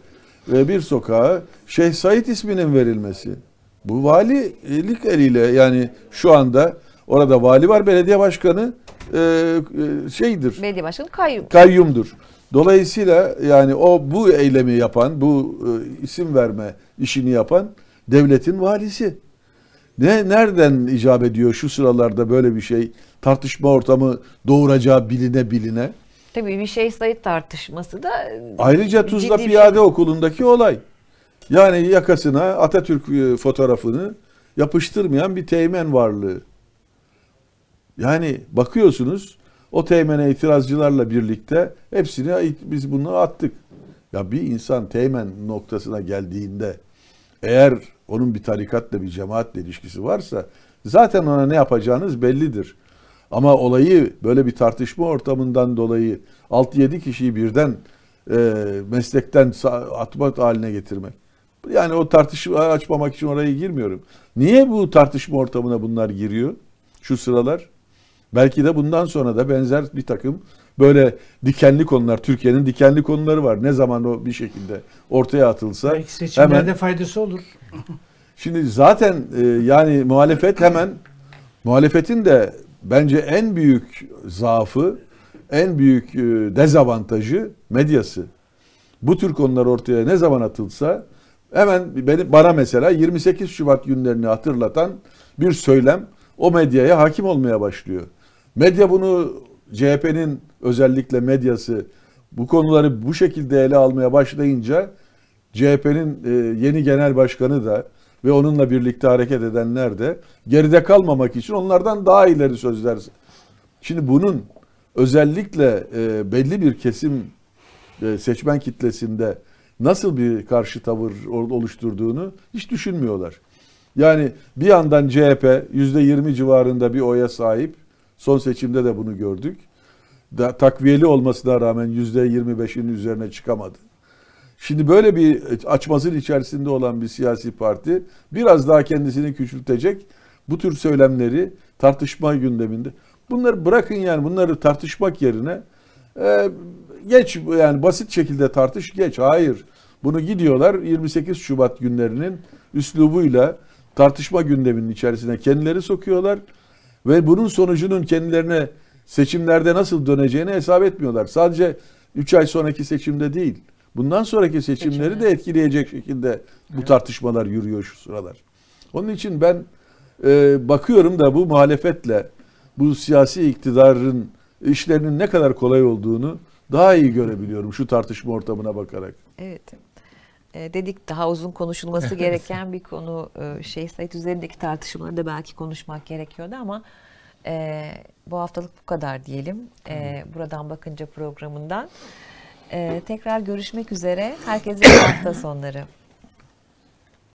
e, bir sokağa Şeyh Said isminin verilmesi. Bu valilik eliyle yani şu anda orada vali var belediye başkanı e, e, şeydir Belediye Başkanı kayyum. kayyumdur. Dolayısıyla yani o bu eylemi yapan, bu e, isim verme işini yapan devletin valisi. Ne nereden icap ediyor şu sıralarda böyle bir şey tartışma ortamı doğuracağı biline biline. Tabii bir şey sayı tartışması da Ayrıca Tuzla Piyade şey. Okulu'ndaki olay. Yani yakasına Atatürk e, fotoğrafını yapıştırmayan bir teğmen varlığı. Yani bakıyorsunuz o teğmene itirazcılarla birlikte hepsini biz bunu attık. Ya bir insan teğmen noktasına geldiğinde eğer onun bir tarikatla bir cemaatle ilişkisi varsa zaten ona ne yapacağınız bellidir. Ama olayı böyle bir tartışma ortamından dolayı 6-7 kişiyi birden e, meslekten atmak haline getirmek. Yani o tartışma açmamak için oraya girmiyorum. Niye bu tartışma ortamına bunlar giriyor şu sıralar? Belki de bundan sonra da benzer bir takım böyle dikenli konular, Türkiye'nin dikenli konuları var. Ne zaman o bir şekilde ortaya atılsa Belki seçimlerde hemen faydası olur. Şimdi zaten e, yani muhalefet hemen muhalefetin de bence en büyük zaafı, en büyük e, dezavantajı medyası. Bu tür konular ortaya ne zaman atılsa hemen benim bana mesela 28 Şubat günlerini hatırlatan bir söylem o medyaya hakim olmaya başlıyor. Medya bunu CHP'nin özellikle medyası bu konuları bu şekilde ele almaya başlayınca CHP'nin e, yeni genel başkanı da ve onunla birlikte hareket edenler de geride kalmamak için onlardan daha ileri sözler. Şimdi bunun özellikle e, belli bir kesim e, seçmen kitlesinde nasıl bir karşı tavır oluşturduğunu hiç düşünmüyorlar. Yani bir yandan CHP %20 civarında bir oya sahip. Son seçimde de bunu gördük. Da, takviyeli olmasına rağmen %25'in üzerine çıkamadı. Şimdi böyle bir açmazın içerisinde olan bir siyasi parti biraz daha kendisini küçültecek bu tür söylemleri tartışma gündeminde. Bunları bırakın yani bunları tartışmak yerine e, geç yani basit şekilde tartış geç. Hayır. Bunu gidiyorlar 28 Şubat günlerinin üslubuyla tartışma gündeminin içerisine kendileri sokuyorlar ve bunun sonucunun kendilerine seçimlerde nasıl döneceğini hesap etmiyorlar. Sadece 3 ay sonraki seçimde değil. Bundan sonraki seçimleri de etkileyecek şekilde bu tartışmalar yürüyor şu sıralar. Onun için ben e, bakıyorum da bu muhalefetle bu siyasi iktidarın işlerinin ne kadar kolay olduğunu daha iyi görebiliyorum şu tartışma ortamına bakarak. Evet. E, dedik daha uzun konuşulması <laughs> gereken bir konu. E, şey Said üzerindeki tartışmaları da belki konuşmak gerekiyordu ama e, bu haftalık bu kadar diyelim. E, buradan bakınca programından. E, tekrar görüşmek üzere. Herkese hafta sonları.